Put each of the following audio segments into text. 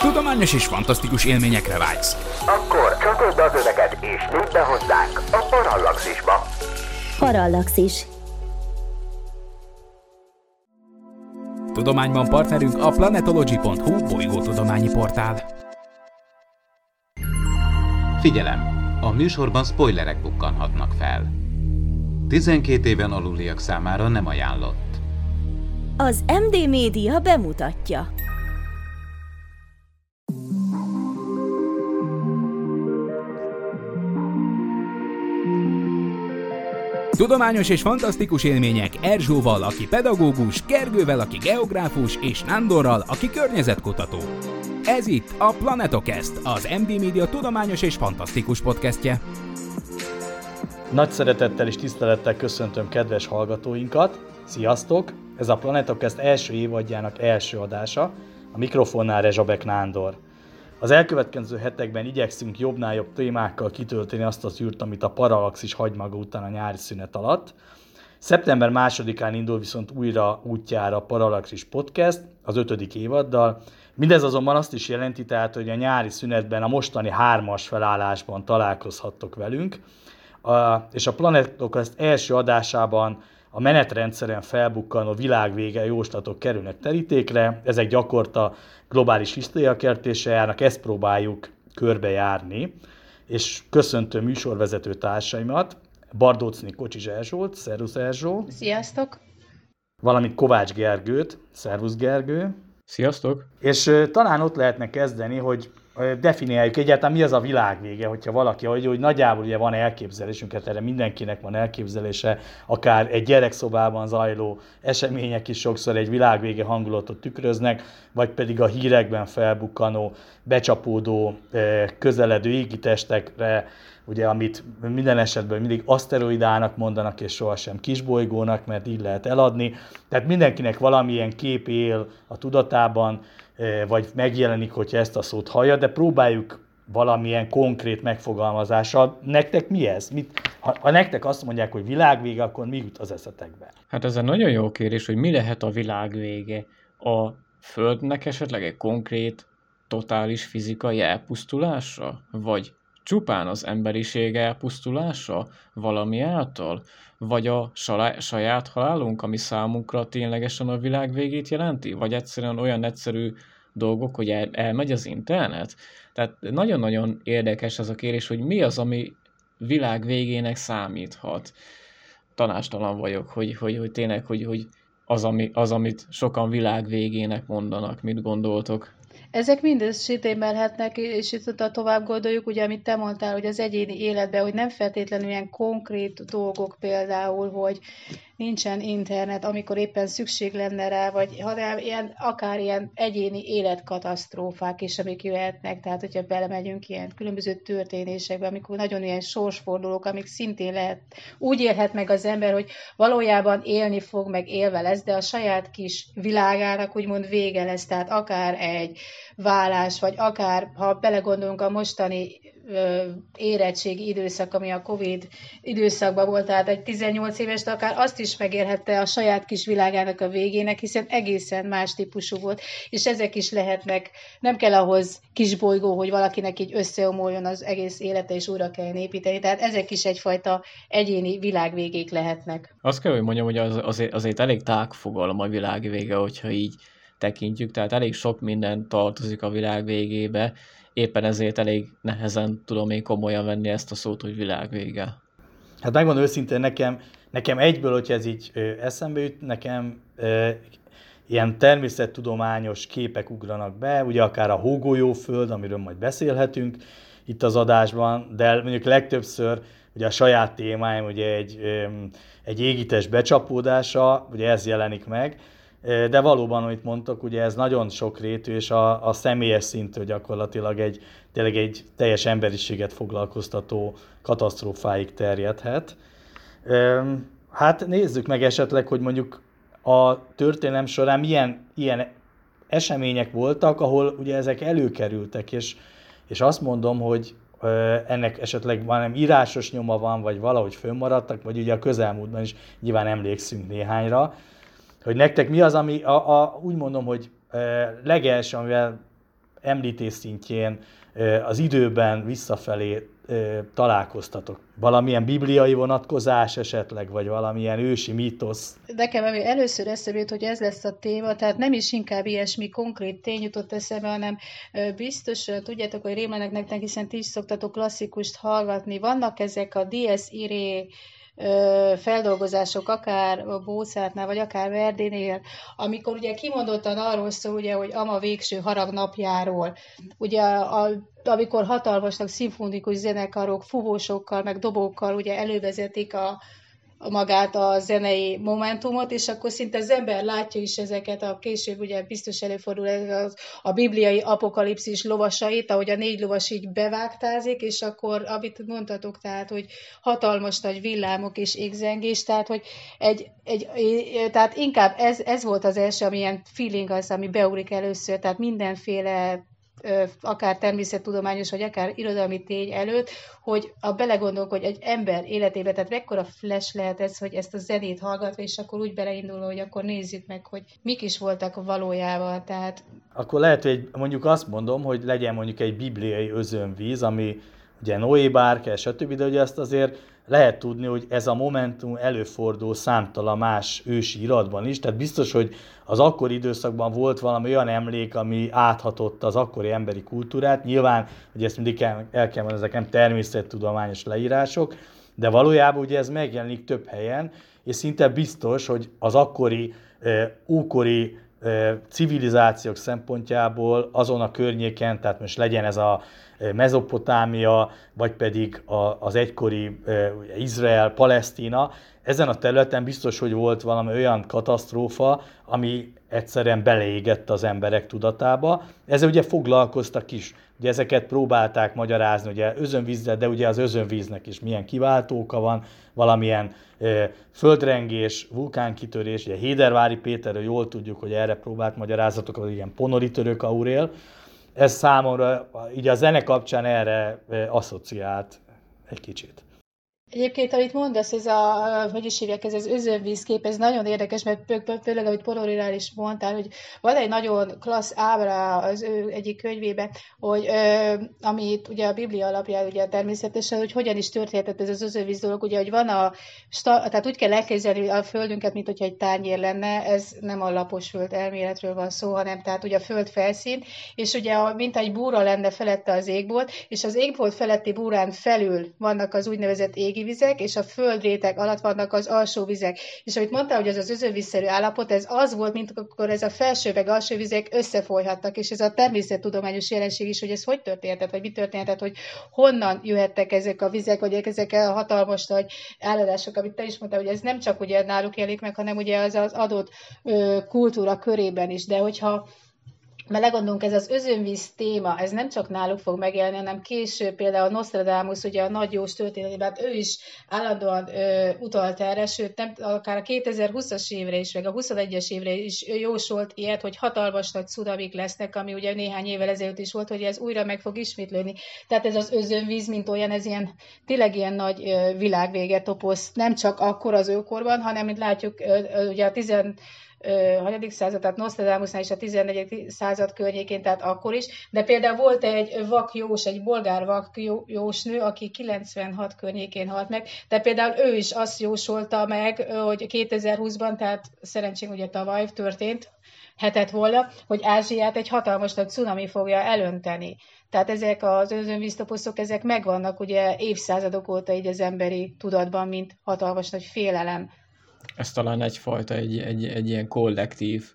Tudományos és fantasztikus élményekre vágysz. Akkor csatold az öveket és nyudd be hozzánk a Parallaxisba. Parallaxis. Tudományban partnerünk a planetology.hu bolygótudományi portál. Figyelem! A műsorban spoilerek bukkanhatnak fel. 12 éven aluliak számára nem ajánlott. Az MD Média bemutatja. Tudományos és fantasztikus élmények Erzsóval, aki pedagógus, Gergővel, aki geográfus, és Nándorral, aki környezetkutató. Ez itt a Planetokest, az MD Media tudományos és fantasztikus podcastje. Nagy szeretettel és tisztelettel köszöntöm kedves hallgatóinkat. Sziasztok! Ez a Planetokest első évadjának első adása. A mikrofonnál Rezsabek Nándor. Az elkövetkező hetekben igyekszünk jobbnál jobb témákkal kitölteni azt az űrt, amit a Parallaxis hagy maga után a nyári szünet alatt. Szeptember másodikán indul viszont újra útjára a Parallaxis Podcast az ötödik évaddal. Mindez azonban azt is jelenti, tehát, hogy a nyári szünetben a mostani hármas felállásban találkozhattok velünk, és a Planetok ezt első adásában a menetrendszeren felbukkanó világvége jóslatok kerülnek terítékre, ezek gyakorta globális hisztériakertése járnak, ezt próbáljuk körbejárni, és köszöntöm műsorvezető társaimat, Bardócni Kocsis Erzsót, szervusz Erzsó. Sziasztok! Valamint Kovács Gergőt, szervusz Gergő. Sziasztok! És talán ott lehetne kezdeni, hogy definiáljuk egyáltalán mi az a világvége, hogyha valaki, hogy, hogy nagyjából ugye van elképzelésünk, hát erre mindenkinek van elképzelése, akár egy gyerekszobában zajló események is sokszor egy világvége hangulatot tükröznek, vagy pedig a hírekben felbukkanó, becsapódó, közeledő égitestekre, ugye, amit minden esetben mindig aszteroidának mondanak, és sohasem kisbolygónak, mert így lehet eladni. Tehát mindenkinek valamilyen kép él a tudatában, vagy megjelenik, hogyha ezt a szót hallja, de próbáljuk valamilyen konkrét megfogalmazással. Nektek mi ez? Mit, ha, ha nektek azt mondják, hogy világvége, akkor mi jut az eszetekbe? Hát ez egy nagyon jó kérdés, hogy mi lehet a világvége. A Földnek esetleg egy konkrét, totális fizikai elpusztulása? Vagy csupán az emberiség elpusztulása valami által? Vagy a saját halálunk, ami számunkra ténylegesen a világ végét jelenti? Vagy egyszerűen olyan egyszerű dolgok, hogy el, elmegy az internet? Tehát nagyon-nagyon érdekes ez a kérés, hogy mi az, ami világ végének számíthat. Tanástalan vagyok, hogy, hogy, hogy tényleg, hogy, hogy az, ami, az, amit sokan világ végének mondanak, mit gondoltok. Ezek mind sétémelhetnek, és itt a tovább gondoljuk, ugye, amit te mondtál, hogy az egyéni életben, hogy nem feltétlenül ilyen konkrét dolgok például, hogy nincsen internet, amikor éppen szükség lenne rá, vagy hanem ilyen, akár ilyen egyéni életkatasztrófák is, amik jöhetnek, tehát hogyha belemegyünk ilyen különböző történésekbe, amikor nagyon ilyen sorsfordulók, amik szintén lehet, úgy élhet meg az ember, hogy valójában élni fog, meg élve lesz, de a saját kis világának úgymond vége lesz, tehát akár egy vállás, vagy akár, ha belegondolunk a mostani érettségi időszak, ami a Covid időszakban volt, tehát egy 18 éves, akár azt is megérhette a saját kis világának a végének, hiszen egészen más típusú volt, és ezek is lehetnek, nem kell ahhoz kis bolygó, hogy valakinek így összeomoljon az egész élete, és újra kell építeni, tehát ezek is egyfajta egyéni világvégék lehetnek. Azt kell, hogy mondjam, hogy az, azért, azért elég tág fogalom a világvége, hogyha így tekintjük, tehát elég sok minden tartozik a világ végébe, éppen ezért elég nehezen tudom én komolyan venni ezt a szót, hogy világ vége. Hát megmondom őszintén, nekem, nekem egyből, hogy ez így ö, eszembe jut, nekem ö, ilyen természettudományos képek ugranak be, ugye akár a hógolyóföld, amiről majd beszélhetünk itt az adásban, de mondjuk legtöbbször ugye a saját témáim, ugye egy, egy égítés becsapódása, ugye ez jelenik meg, de valóban, amit mondtak, ugye ez nagyon sok rétű, és a, a személyes szintű gyakorlatilag egy, tényleg egy teljes emberiséget foglalkoztató katasztrófáig terjedhet. Hát nézzük meg esetleg, hogy mondjuk a történelem során milyen ilyen események voltak, ahol ugye ezek előkerültek, és, és azt mondom, hogy ennek esetleg valami írásos nyoma van, vagy valahogy fönnmaradtak, vagy ugye a közelmúltban is nyilván emlékszünk néhányra, hogy nektek mi az, ami a, a, úgy mondom, hogy e, legelső, amivel említés szintjén az időben visszafelé találkoztatok? Valamilyen bibliai vonatkozás esetleg, vagy valamilyen ősi mítosz? Nekem először eszembe hogy ez lesz a téma, tehát nem is inkább ilyesmi konkrét tény jutott eszembe, hanem biztos, tudjátok, hogy rémlenek nektek, hiszen ti is szoktatok klasszikust hallgatni. Vannak ezek a Dies Irae feldolgozások, akár Bócátnál, vagy akár Verdinél, amikor ugye kimondottan arról szól, ugye, hogy ama végső harag napjáról, ugye a, amikor hatalmasnak szimfonikus zenekarok, fuvósokkal, meg dobókkal ugye elővezetik a, magát a zenei momentumot, és akkor szinte az ember látja is ezeket a később, ugye biztos előfordul ez a bibliai apokalipszis lovasait, ahogy a négy lovas így bevágtázik, és akkor, amit mondtatok, tehát, hogy hatalmas nagy villámok és égzengés, tehát, hogy egy, egy, tehát inkább ez, ez volt az első, amilyen feeling az, ami beugrik először, tehát mindenféle akár természettudományos, vagy akár irodalmi tény előtt, hogy a belegondolok, hogy egy ember életébe, tehát mekkora flash lehet ez, hogy ezt a zenét hallgatva, és akkor úgy beleindul, hogy akkor nézzük meg, hogy mik is voltak valójában. Tehát... Akkor lehet, hogy mondjuk azt mondom, hogy legyen mondjuk egy bibliai özönvíz, ami ugye Noé bárke, stb., de ugye ezt azért lehet tudni, hogy ez a momentum előfordul számtalan más ősi iratban is, tehát biztos, hogy az akkori időszakban volt valami olyan emlék, ami áthatott az akkori emberi kultúrát. Nyilván, hogy ezt mindig el, el kell mondani, ezek nem természettudományos leírások, de valójában ugye ez megjelenik több helyen, és szinte biztos, hogy az akkori, ókori civilizációk szempontjából azon a környéken, tehát most legyen ez a Mezopotámia, vagy pedig az egykori Izrael, Palesztina, ezen a területen biztos, hogy volt valami olyan katasztrófa, ami egyszerűen beleégett az emberek tudatába. Ezzel ugye foglalkoztak is. Ugye ezeket próbálták magyarázni, ugye özönvízzel, de ugye az özönvíznek is milyen kiváltóka van, valamilyen e, földrengés, vulkánkitörés, ugye Hédervári Péterről jól tudjuk, hogy erre próbált magyarázatok, az ilyen ponori török aurél. Ez számomra, így a zene kapcsán erre e, asszociált egy kicsit. Egyébként, amit mondasz, ez a, hogy is hívják, ez az özönvízkép, ez nagyon érdekes, mert főleg, amit Polorirál is mondtál, hogy van egy nagyon klassz ábra az ő egyik könyvében, hogy ö, amit ugye a Biblia alapján ugye természetesen, hogy hogyan is történhetett ez az özönvíz dolog, ugye, hogy van a, tehát úgy kell elképzelni a földünket, mint hogyha egy tányér lenne, ez nem a lapos föld elméletről van szó, hanem tehát ugye a föld felszín, és ugye mint egy búra lenne felette az égbolt, és az égbolt feletti búrán felül vannak az úgynevezett égi légi vizek, és a földréteg alatt vannak az alsó vizek. És amit mondtál, hogy az az özönvízszerű állapot, ez az volt, mint akkor ez a felső meg alsó vizek összefolyhattak, és ez a természettudományos jelenség is, hogy ez hogy történhetett, vagy mi történhetett, hogy honnan jöhettek ezek a vizek, vagy ezek a hatalmas nagy áradások, amit te is mondtál, hogy ez nem csak ugye náluk jelik meg, hanem ugye az az adott kultúra körében is, de hogyha melegondolunk, ez az özönvíz téma, ez nem csak náluk fog megjelenni, hanem később például Nostradamus, ugye a nagy jós történetében, hát ő is állandóan ö, utalt erre, sőt, nem, akár a 2020-as évre is, meg a 21-es évre is jósolt ilyet, hogy hatalmas nagy cunamik lesznek, ami ugye néhány évvel ezelőtt is volt, hogy ez újra meg fog ismétlődni. Tehát ez az özönvíz, mint olyan, ez ilyen, tényleg ilyen nagy ö, világvége toposz, nem csak akkor az őkorban, hanem, mint látjuk, ö, ö, ugye a 10 hanyadik század, tehát Nostradamusnál is a 14. század környékén, tehát akkor is, de például volt egy vakjós, egy bolgár vakjósnő, aki 96 környékén halt meg, de például ő is azt jósolta meg, hogy 2020-ban, tehát szerencsén ugye tavaly történt, hetet volna, hogy Ázsiát egy hatalmas nagy cunami fogja elönteni. Tehát ezek az özönvíztoposzok, ezek megvannak ugye évszázadok óta így az emberi tudatban, mint hatalmas nagy félelem ez talán egyfajta, egy, egy, egy ilyen kollektív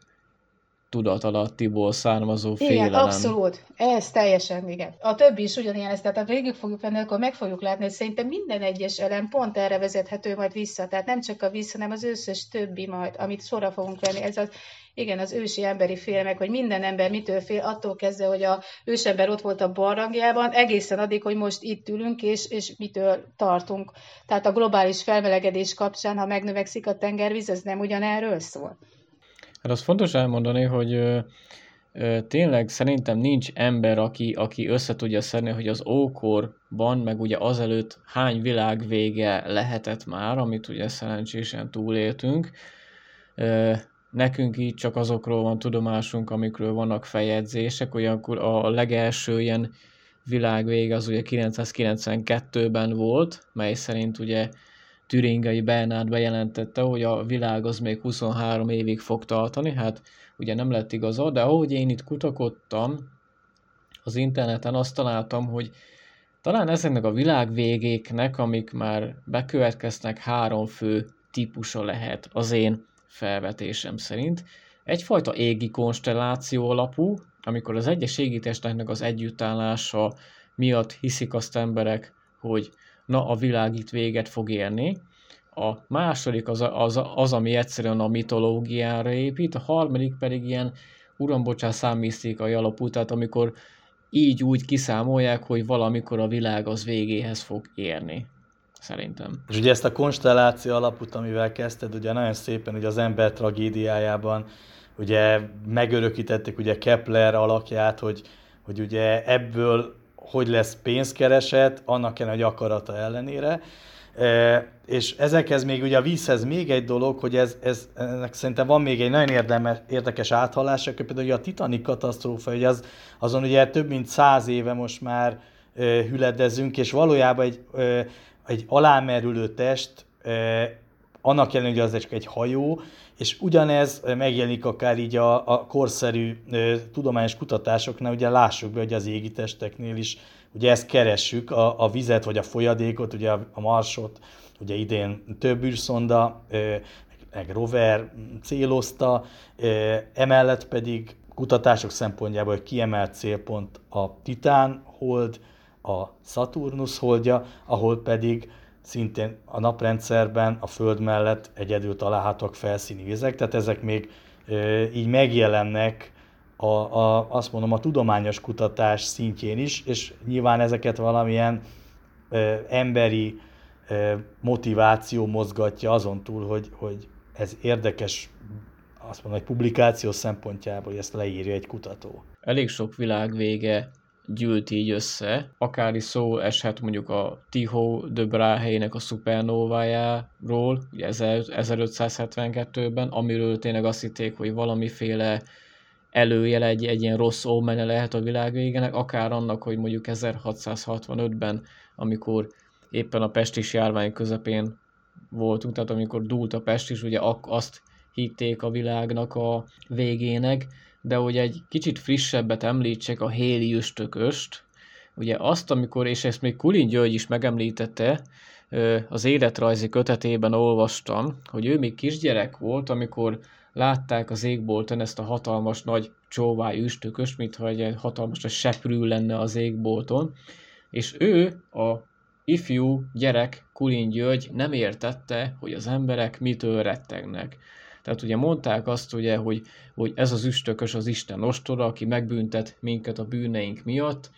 tudatalattiból származó igen, félelem. abszolút. Ez teljesen, igen. A többi is ugyanilyen ez, tehát ha végig fogjuk venni, akkor meg fogjuk látni, hogy szerintem minden egyes elem pont erre vezethető majd vissza. Tehát nem csak a víz, hanem az összes többi majd, amit sorra fogunk venni. Ez az igen, az ősi emberi félelmek, hogy minden ember mitől fél, attól kezdve, hogy a ősember ott volt a barlangjában, egészen addig, hogy most itt ülünk, és, és mitől tartunk. Tehát a globális felmelegedés kapcsán, ha megnövekszik a tengervíz, ez nem ugyanerről szól. Hát az fontos elmondani, hogy tényleg szerintem nincs ember, aki, aki össze szedni, hogy az ókorban, meg ugye azelőtt hány világvége lehetett már, amit ugye szerencsésen túléltünk. Nekünk így csak azokról van tudomásunk, amikről vannak feljegyzések, olyankor a legelső ilyen világvég az ugye 992-ben volt, mely szerint ugye Türingai Bernard bejelentette, hogy a világ az még 23 évig fog tartani, hát ugye nem lett igaza, de ahogy én itt kutakodtam az interneten, azt találtam, hogy talán ezeknek a világvégéknek, amik már bekövetkeznek, három fő típusa lehet az én felvetésem szerint. Egyfajta égi konstelláció alapú, amikor az egyes égitesteknek az együttállása miatt hiszik azt emberek, hogy na a világ itt véget fog érni. A második az, az, az ami egyszerűen a mitológiára épít, a harmadik pedig ilyen urambocsás számísztékai alapú, tehát amikor így úgy kiszámolják, hogy valamikor a világ az végéhez fog érni. Szerintem. És ugye ezt a konstelláció alapút, amivel kezdted, ugye nagyon szépen ugye az ember tragédiájában ugye megörökítették ugye Kepler alakját, hogy, hogy ugye ebből hogy lesz pénzkereset, annak kell, hogy akarata ellenére. E, és ezekhez még ugye a vízhez még egy dolog, hogy ez, ez ennek szerintem van még egy nagyon érdemes, érdekes áthallása, például a Titanic katasztrófa, hogy az, azon ugye több mint száz éve most már e, hüledezünk, és valójában egy, e, egy alámerülő test, annak ellenére, hogy az csak egy hajó, és ugyanez megjelenik akár így a, a korszerű tudományos kutatásoknál, ugye lássuk be, hogy az égitesteknél is ugye ezt keressük, a, a vizet vagy a folyadékot, ugye a, marsot, ugye idén több űrszonda, e, meg rover célozta, emellett pedig kutatások szempontjából hogy kiemelt célpont a Titán hold, a Saturnus holdja, ahol pedig szintén a naprendszerben a Föld mellett egyedül találhatók felszíni vizek, tehát ezek még így megjelennek a, a, azt mondom, a tudományos kutatás szintjén is, és nyilván ezeket valamilyen ö, emberi ö, motiváció mozgatja azon túl, hogy, hogy ez érdekes, azt mondom, hogy publikáció szempontjából, hogy ezt leírja egy kutató. Elég sok világvége gyűlt így össze. Akár is szó eshet mondjuk a Tycho de Brahe-nek a szupernovájáról, ugye 1572-ben, amiről tényleg azt hitték, hogy valamiféle előjele egy, egy ilyen rossz ómene lehet a világ végének, akár annak, hogy mondjuk 1665-ben, amikor éppen a pestis járvány közepén voltunk, tehát amikor dúlt a pest ugye azt hitték a világnak a végének, de hogy egy kicsit frissebbet említsek, a Héli üstököst, ugye azt, amikor, és ezt még Kulin György is megemlítette, az életrajzi kötetében olvastam, hogy ő még kisgyerek volt, amikor látták az égbolton ezt a hatalmas nagy csóvály üstököst, mintha egy hatalmas a seprű lenne az égbolton, és ő, a ifjú gyerek Kulin György nem értette, hogy az emberek mitől rettegnek. Tehát ugye mondták azt, ugye, hogy, hogy ez az üstökös az Isten ostora, aki megbüntet minket a bűneink miatt,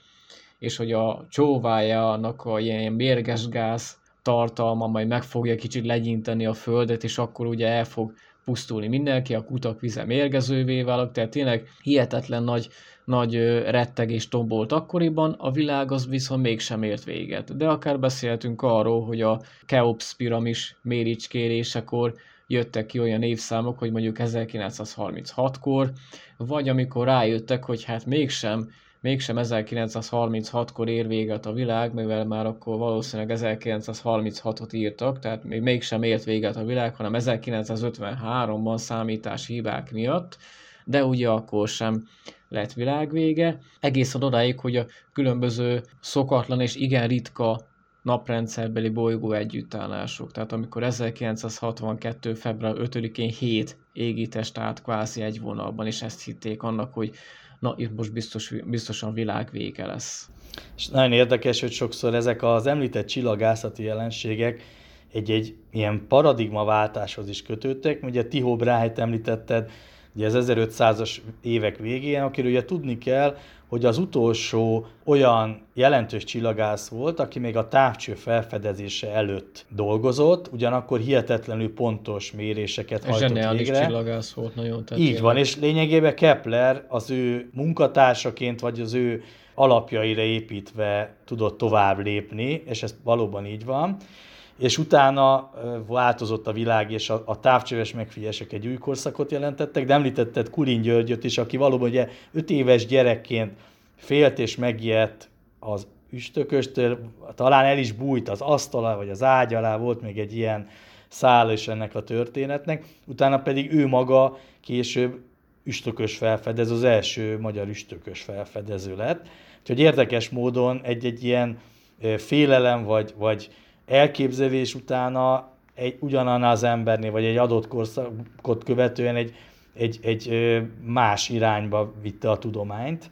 és hogy a csóvájának a ilyen mérges gáz tartalma majd meg fogja kicsit legyinteni a földet, és akkor ugye el fog pusztulni mindenki, a kutak vize mérgezővé válik, tehát tényleg hihetetlen nagy, nagy rettegés tombolt akkoriban, a világ az viszont mégsem ért véget. De akár beszéltünk arról, hogy a Keops piramis méricskérésekor jöttek ki olyan évszámok, hogy mondjuk 1936-kor, vagy amikor rájöttek, hogy hát mégsem, mégsem 1936-kor ér véget a világ, mivel már akkor valószínűleg 1936-ot írtak, tehát még mégsem ért véget a világ, hanem 1953-ban számítási hibák miatt, de ugye akkor sem lett világvége. Egészen odáig, hogy a különböző szokatlan és igen ritka naprendszerbeli bolygó együttállások. Tehát amikor 1962. február 5-én 7 égitest állt kvázi egy vonalban, és ezt hitték annak, hogy na itt most biztos, biztosan világ vége lesz. És nagyon érdekes, hogy sokszor ezek az említett csillagászati jelenségek egy-egy ilyen paradigmaváltáshoz is kötődtek. Ugye Tycho Brahe-t említetted, ugye az 1500-as évek végén, akiről ugye tudni kell, hogy az utolsó olyan jelentős csillagász volt, aki még a távcső felfedezése előtt dolgozott, ugyanakkor hihetetlenül pontos méréseket hajtott Zseniális végre. csillagász volt nagyon. Tehát Így van, és lényegében Kepler az ő munkatársaként, vagy az ő alapjaira építve tudott tovább lépni, és ez valóban így van. És utána változott a világ, és a, a távcsöves megfigyelések egy új korszakot jelentettek, de említetted Kulin Györgyöt is, aki valóban ugye 5 éves gyerekként félt és megijedt az üstököstől, talán el is bújt az asztala, vagy az ágy alá, volt még egy ilyen szál is ennek a történetnek, utána pedig ő maga később üstökös felfedező, az első magyar üstökös felfedező lett. Úgyhogy érdekes módon egy-egy ilyen félelem vagy, vagy elképzelés utána egy, ugyanannál az embernél, vagy egy adott korszakot követően egy, egy, egy más irányba vitte a tudományt.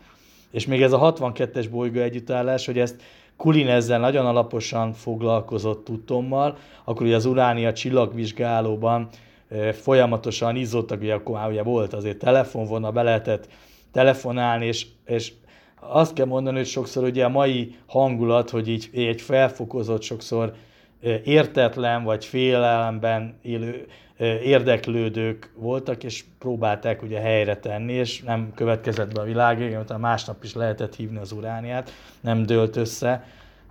És még ez a 62-es bolygó együttállás, hogy ezt Kulin ezzel nagyon alaposan foglalkozott tudtommal, akkor ugye az Uránia csillagvizsgálóban folyamatosan izzottak, ugye akkor már ugye volt azért telefonvonal, be lehetett telefonálni, és, és azt kell mondani, hogy sokszor ugye a mai hangulat, hogy így egy felfokozott, sokszor értetlen vagy félelemben élő érdeklődők voltak, és próbálták ugye helyre tenni, és nem következett be a világ, utána másnap is lehetett hívni az urániát, nem dőlt össze,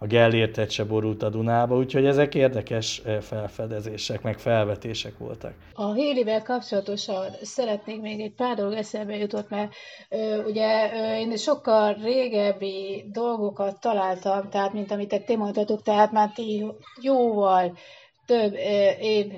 a Gellértet se borult a Dunába, úgyhogy ezek érdekes felfedezések, meg felvetések voltak. A Hélivel kapcsolatosan szeretnék még egy pár dolog eszembe jutott, mert ö, ugye ö, én sokkal régebbi dolgokat találtam, tehát mint amit te mondtatok, tehát már ti jóval több év,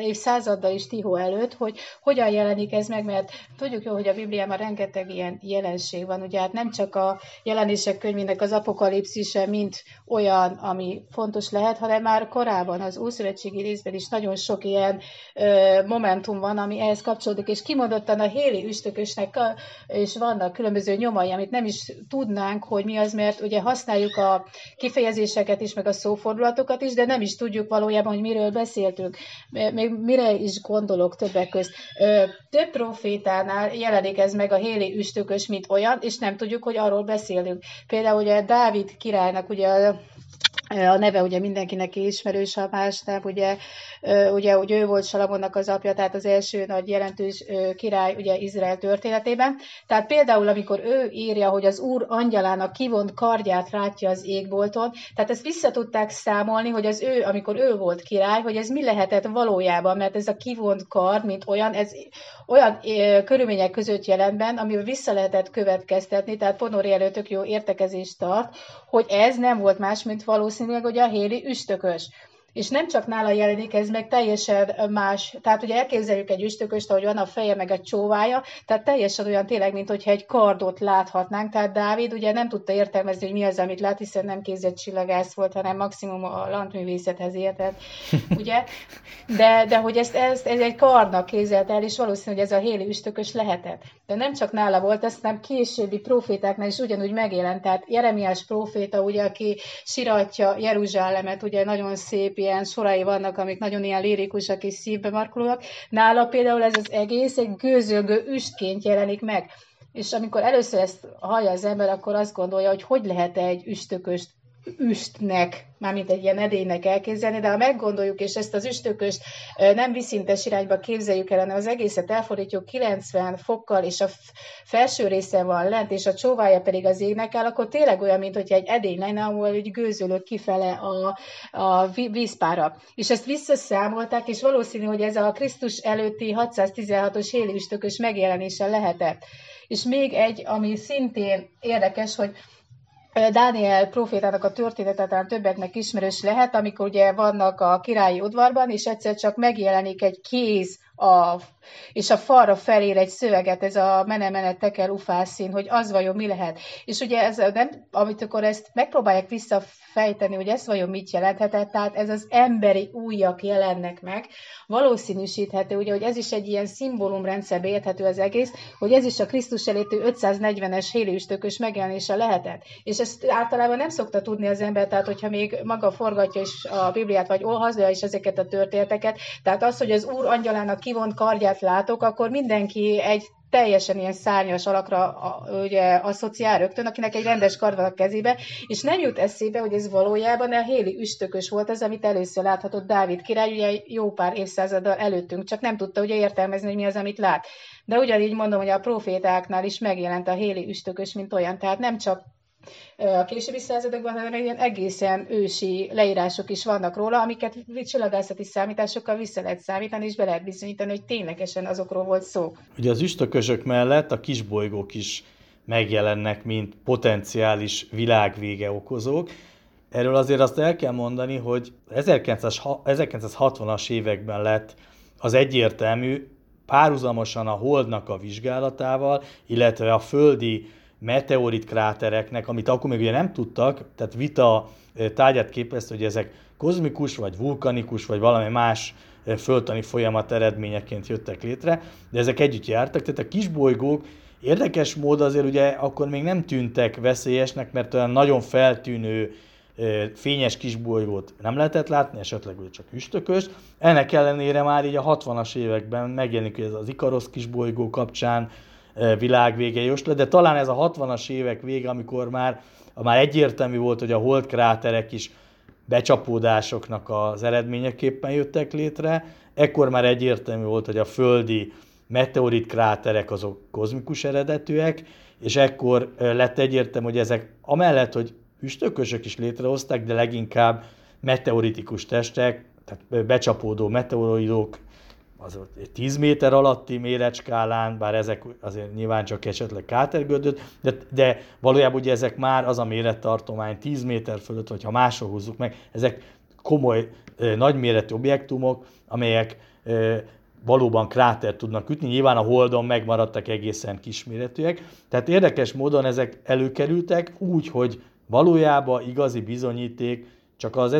évszázaddal is Tihó előtt, hogy hogyan jelenik ez meg, mert tudjuk jó, hogy a Bibliában rengeteg ilyen jelenség van, ugye hát nem csak a jelenések könyvének az apokalipszise, mint olyan, ami fontos lehet, hanem már korábban az Ószövetségi részben is nagyon sok ilyen ö, momentum van, ami ehhez kapcsolódik, és kimondottan a Héli üstökösnek és vannak különböző nyomai, amit nem is tudnánk, hogy mi az, mert ugye használjuk a kifejezéseket is, meg a szófordulatokat is, de nem is tudjuk valójában, hogy miről beszéltünk, még mire is gondolok többek közt. Több profétánál jelenik ez meg a héli üstökös, mint olyan, és nem tudjuk, hogy arról beszélünk. Például ugye Dávid királynak ugye neve ugye mindenkinek ismerős, ha más nem, ugye, ugye, hogy ő volt Salamonnak az apja, tehát az első nagy jelentős király ugye Izrael történetében. Tehát például, amikor ő írja, hogy az Úr angyalának kivont kardját látja az égbolton, tehát ezt vissza tudták számolni, hogy az ő, amikor ő volt király, hogy ez mi lehetett valójában, mert ez a kivont kard, mint olyan, ez olyan körülmények között jelentben, amivel vissza lehetett következtetni, tehát Ponori előttök jó értekezést tart, hogy ez nem volt más, mint valószínűleg hogy a héli üstökös. És nem csak nála jelenik ez meg teljesen más. Tehát ugye elképzeljük egy üstököst, ahogy van a feje meg a csóvája, tehát teljesen olyan tényleg, mint hogyha egy kardot láthatnánk. Tehát Dávid ugye nem tudta értelmezni, hogy mi az, amit lát, hiszen nem képzett csillagász volt, hanem maximum a landművészethez értett. Ugye? De, de hogy ezt, ezt, ez egy kardnak képzelt el, és valószínű, hogy ez a héli üstökös lehetett. De nem csak nála volt, aztán későbbi profétáknál is ugyanúgy megjelent. Tehát Jeremiás proféta, ugye, aki siratja Jeruzsálemet, ugye nagyon szép ilyen sorai vannak, amik nagyon ilyen lirikusak és szívbe markolóak. Nála például ez az egész egy gőzölgő üstként jelenik meg. És amikor először ezt hallja az ember, akkor azt gondolja, hogy hogy lehet egy üstököst üstnek, mármint egy ilyen edénynek elképzelni, de ha meggondoljuk, és ezt az üstököst nem viszintes irányba képzeljük el, hanem az egészet elfordítjuk 90 fokkal, és a felső része van lent, és a csóvája pedig az égnek áll, akkor tényleg olyan, mint hogy egy edény lenne, ahol egy gőzölök kifele a, a vízpára. És ezt visszaszámolták, és valószínű, hogy ez a Krisztus előtti 616-os héli üstökös megjelenése lehetett. És még egy, ami szintén érdekes, hogy Dániel profétának a története talán többeknek ismerős lehet, amikor ugye vannak a királyi udvarban, és egyszer csak megjelenik egy kéz a, és a falra felér egy szöveget, ez a mene-mene tekel ufászín, hogy az vajon mi lehet. És ugye ez nem, amit akkor ezt megpróbálják visszafejteni, hogy ez vajon mit jelenthetett, tehát ez az emberi újak jelennek meg, valószínűsíthető, ugye, hogy ez is egy ilyen szimbólumrendszerbe érthető az egész, hogy ez is a Krisztus elétű 540-es héliüstökös megjelenése lehetett. És ezt általában nem szokta tudni az ember, tehát hogyha még maga forgatja is a Bibliát, vagy olvasja is ezeket a történeteket, tehát az, hogy az Úr angyalának kivont kardját látok, akkor mindenki egy teljesen ilyen szárnyas alakra ugye, asszociál rögtön, akinek egy rendes kard van a kezébe, és nem jut eszébe, hogy ez valójában a héli üstökös volt az, amit először láthatott Dávid király, ugye jó pár évszázaddal előttünk, csak nem tudta ugye értelmezni, hogy mi az, amit lát. De ugyanígy mondom, hogy a profétáknál is megjelent a héli üstökös, mint olyan, tehát nem csak a későbbi századokban, hanem ilyen egészen ősi leírások is vannak róla, amiket csillagászati számításokkal vissza lehet számítani, és be lehet bizonyítani, hogy ténylegesen azokról volt szó. Ugye az üstökösök mellett a kisbolygók is megjelennek, mint potenciális világvége okozók. Erről azért azt el kell mondani, hogy 1960-as években lett az egyértelmű, párhuzamosan a Holdnak a vizsgálatával, illetve a földi meteorit krátereknek, amit akkor még ugye nem tudtak, tehát vita tárgyát képezte, hogy ezek kozmikus, vagy vulkanikus, vagy valami más földtani folyamat eredményeként jöttek létre, de ezek együtt jártak, tehát a kisbolygók érdekes mód azért ugye akkor még nem tűntek veszélyesnek, mert olyan nagyon feltűnő fényes kisbolygót nem lehetett látni, esetleg csak üstökös. Ennek ellenére már így a 60-as években megjelenik ez az Ikarosz kisbolygó kapcsán világvége jóslat, de talán ez a 60-as évek vége, amikor már, már egyértelmű volt, hogy a holdkráterek is becsapódásoknak az eredményeképpen jöttek létre, ekkor már egyértelmű volt, hogy a földi meteorit kráterek azok kozmikus eredetűek, és ekkor lett egyértelmű, hogy ezek amellett, hogy üstökösök is létrehozták, de leginkább meteoritikus testek, tehát becsapódó meteoroidok, az 10 méter alatti méretskálán, bár ezek azért nyilván csak esetleg kátergödött, de, de valójában ugye ezek már az a mérettartomány 10 méter fölött, vagy ha máshol húzzuk meg, ezek komoly, nagyméretű objektumok, amelyek valóban kráter tudnak ütni. Nyilván a Holdon megmaradtak egészen kisméretűek. Tehát érdekes módon ezek előkerültek úgy, hogy valójában igazi bizonyíték csak az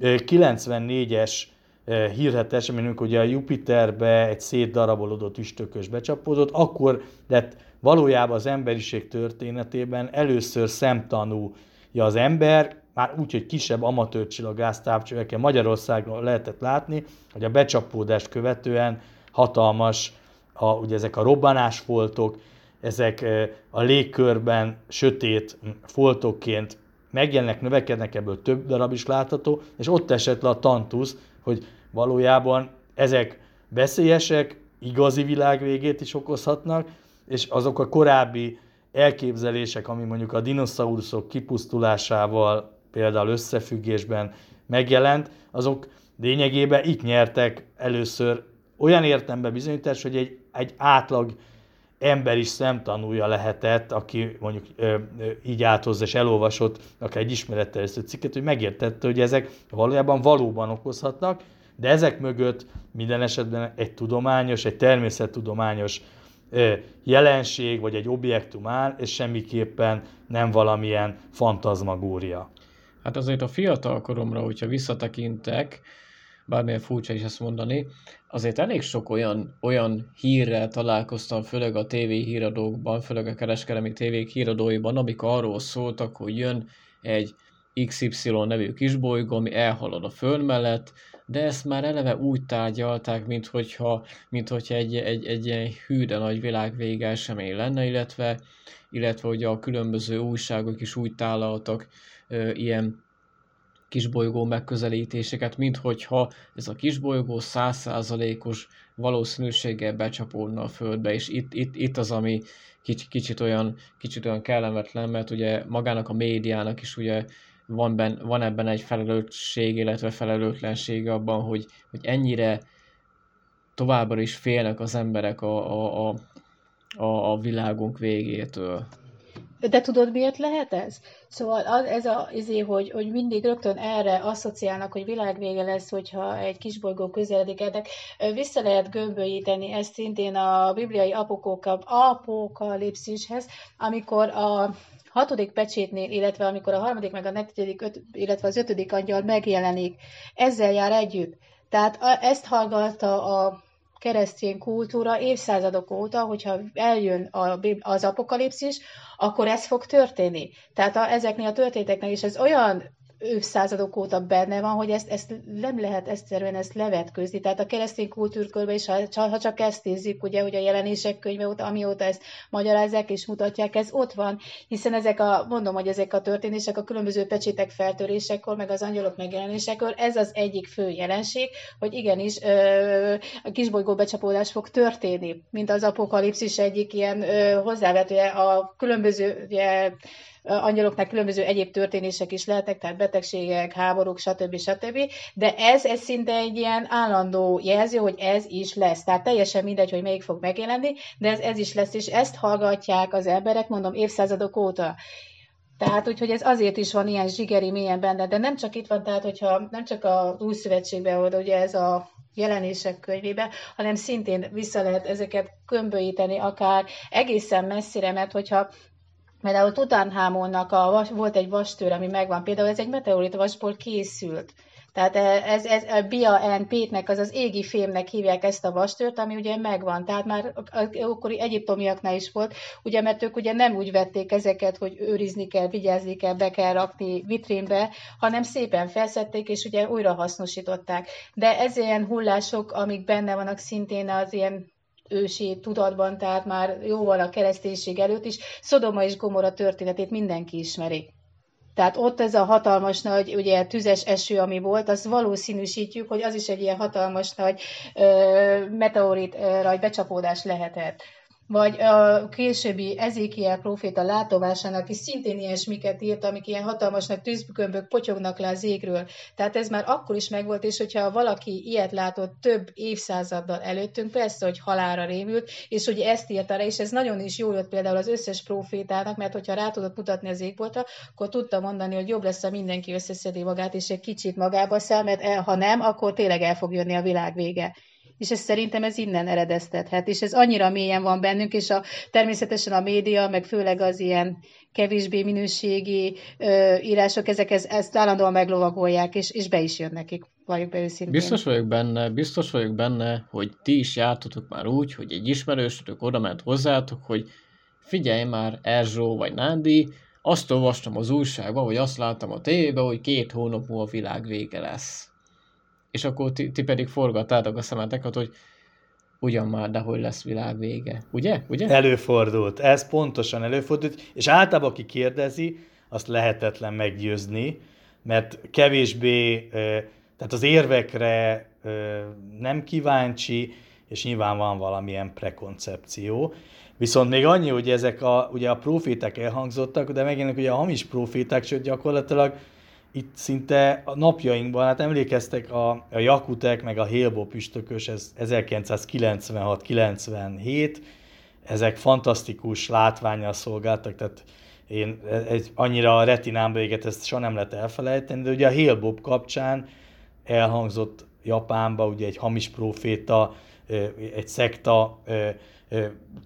1994-es hírhet esemény, amikor ugye a Jupiterbe egy szétdarabolódott üstökös becsapódott, akkor lett valójában az emberiség történetében először szemtanúja az ember, már úgy, hogy kisebb amatőr csillagásztávcsövekkel Magyarországon lehetett látni, hogy a becsapódást követően hatalmas, a, ugye ezek a robbanásfoltok, ezek a légkörben sötét foltokként megjelennek, növekednek, ebből több darab is látható, és ott esett le a tantusz, hogy valójában ezek veszélyesek, igazi világvégét is okozhatnak, és azok a korábbi elképzelések, ami mondjuk a dinoszauruszok kipusztulásával például összefüggésben megjelent, azok lényegében itt nyertek először. Olyan értemben bizonyítás, hogy egy, egy átlag ember is szemtanúja lehetett, aki mondjuk ö, ö, így áthozza és elolvasott akár egy ismeretterjesztő cikket, hogy megértette, hogy ezek valójában valóban okozhatnak, de ezek mögött minden esetben egy tudományos, egy természettudományos jelenség, vagy egy objektum áll, és semmiképpen nem valamilyen fantazmagória. Hát azért a fiatal koromra, hogyha visszatekintek, bármilyen furcsa is ezt mondani, azért elég sok olyan, olyan hírrel találkoztam, főleg a TV híradókban, főleg a kereskedelmi tévék híradóiban, amik arról szóltak, hogy jön egy XY nevű kisbolygó, ami elhalad a föld mellett, de ezt már eleve úgy tárgyalták, mint hogyha, mint hogyha egy, egy, egy ilyen hű, de nagy világvége esemény lenne, illetve, illetve hogy a különböző újságok is úgy tálaltak ö, ilyen kisbolygó megközelítéseket, mint hogyha ez a kisbolygó százszázalékos valószínűséggel becsapódna a Földbe, és itt, itt, itt az, ami kicsit, kicsit, olyan, kicsit olyan kellemetlen, mert ugye magának a médiának is ugye van, ben, van ebben egy felelősség, illetve felelőtlenség abban, hogy, hogy ennyire továbbra is félnek az emberek a, a, a, a, világunk végétől. De tudod, miért lehet ez? Szóval az, ez a, izé, hogy, hogy mindig rögtön erre asszociálnak, hogy világvége lesz, hogyha egy kisbolygó közeledik ennek. Vissza lehet gömbölyíteni ezt szintén a bibliai apokalipszishez, amikor a hatodik pecsétnél, illetve amikor a harmadik, meg a negyedik, öt, illetve az ötödik angyal megjelenik, ezzel jár együtt. Tehát ezt hallgatta a keresztény kultúra évszázadok óta, hogyha eljön a, az apokalipszis, akkor ez fog történni. Tehát a, ezeknél a történeteknek is ez olyan évszázadok óta benne van, hogy ezt, ezt nem lehet egyszerűen ezt levetközni. Tehát a keresztény kultúrkörben is, ha, ha csak ezt nézzük, ugye, hogy a jelenések könyve óta, amióta ezt magyarázzák és mutatják, ez ott van, hiszen ezek a, mondom, hogy ezek a történések a különböző pecsétek feltörésekor, meg az angyalok megjelenésekor, ez az egyik fő jelenség, hogy igenis ö, a kisbolygó becsapódás fog történni, mint az apokalipszis egyik ilyen ö, hozzávetője a különböző ugye, angyaloknál különböző egyéb történések is lehetnek, tehát betegségek, háborúk, stb. stb. De ez, ez szinte egy ilyen állandó jelző, hogy ez is lesz. Tehát teljesen mindegy, hogy melyik fog megjelenni, de ez, ez is lesz, és ezt hallgatják az emberek, mondom, évszázadok óta. Tehát úgyhogy ez azért is van ilyen zsigeri mélyen benne, de nem csak itt van, tehát hogyha nem csak a új szövetségben volt, ugye ez a jelenések könyvébe, hanem szintén vissza lehet ezeket kömböíteni akár egészen messzire, mert hogyha Például Tutankhamonnak a, volt egy vastőr, ami megvan, például ez egy meteorit vasból készült. Tehát ez, ez a Bia N. Pétnek, az az égi fémnek hívják ezt a vastört, ami ugye megvan. Tehát már akkori egyiptomiaknál is volt, ugye, mert ők ugye nem úgy vették ezeket, hogy őrizni kell, vigyázni kell, be kell rakni vitrínbe, hanem szépen felszették, és ugye újra hasznosították. De ez ilyen hullások, amik benne vannak szintén az ilyen ősi tudatban, tehát már jóval a kereszténység előtt is, Szodoma és Gomora történetét mindenki ismeri. Tehát ott ez a hatalmas nagy, ugye tüzes eső, ami volt, az valószínűsítjük, hogy az is egy ilyen hatalmas nagy ö, meteorit rajt becsapódás lehetett vagy a későbbi Ezékiel proféta látomásának is szintén ilyesmiket írt, amik ilyen hatalmas nagy tűzgömbök potyognak le az égről. Tehát ez már akkor is megvolt, és hogyha valaki ilyet látott több évszázaddal előttünk, persze, hogy halára rémült, és hogy ezt írta rá, és ez nagyon is jól jött például az összes profétának, mert hogyha rá tudott mutatni az égboltra, akkor tudta mondani, hogy jobb lesz, ha mindenki összeszedi magát, és egy kicsit magába száll, mert ha nem, akkor tényleg el fog jönni a világ vége és ez szerintem ez innen eredeztethet, és ez annyira mélyen van bennünk, és a, természetesen a média, meg főleg az ilyen kevésbé minőségi ö, írások, ezek ez, ezt állandóan meglovagolják, és, és be is jön nekik, valljuk be őszintén. Biztos vagyok benne, biztos vagyok benne, hogy ti is jártatok már úgy, hogy egy ismerősötök oda ment hozzátok, hogy figyelj már, Erzsó vagy Nándi, azt olvastam az újságban, vagy azt láttam a tévében, hogy két hónap múlva a világ vége lesz és akkor ti, ti pedig forgattátok a szemeteket, hogy ugyan már, de hogy lesz világ vége. Ugye? Ugye? Előfordult. Ez pontosan előfordult, és általában aki kérdezi, azt lehetetlen meggyőzni, mert kevésbé, tehát az érvekre nem kíváncsi, és nyilván van valamilyen prekoncepció. Viszont még annyi, hogy ezek a, ugye a proféták elhangzottak, de megjelennek ugye a hamis proféták, sőt gyakorlatilag itt szinte a napjainkban, hát emlékeztek a, a Jakutek, meg a Hélbo püstökös, ez 1996-97, ezek fantasztikus látványjal szolgáltak, tehát én egy, annyira a retinámba éget, ezt soha nem lehet elfelejteni, de ugye a Hélbob kapcsán elhangzott Japánba ugye egy hamis proféta, egy szekta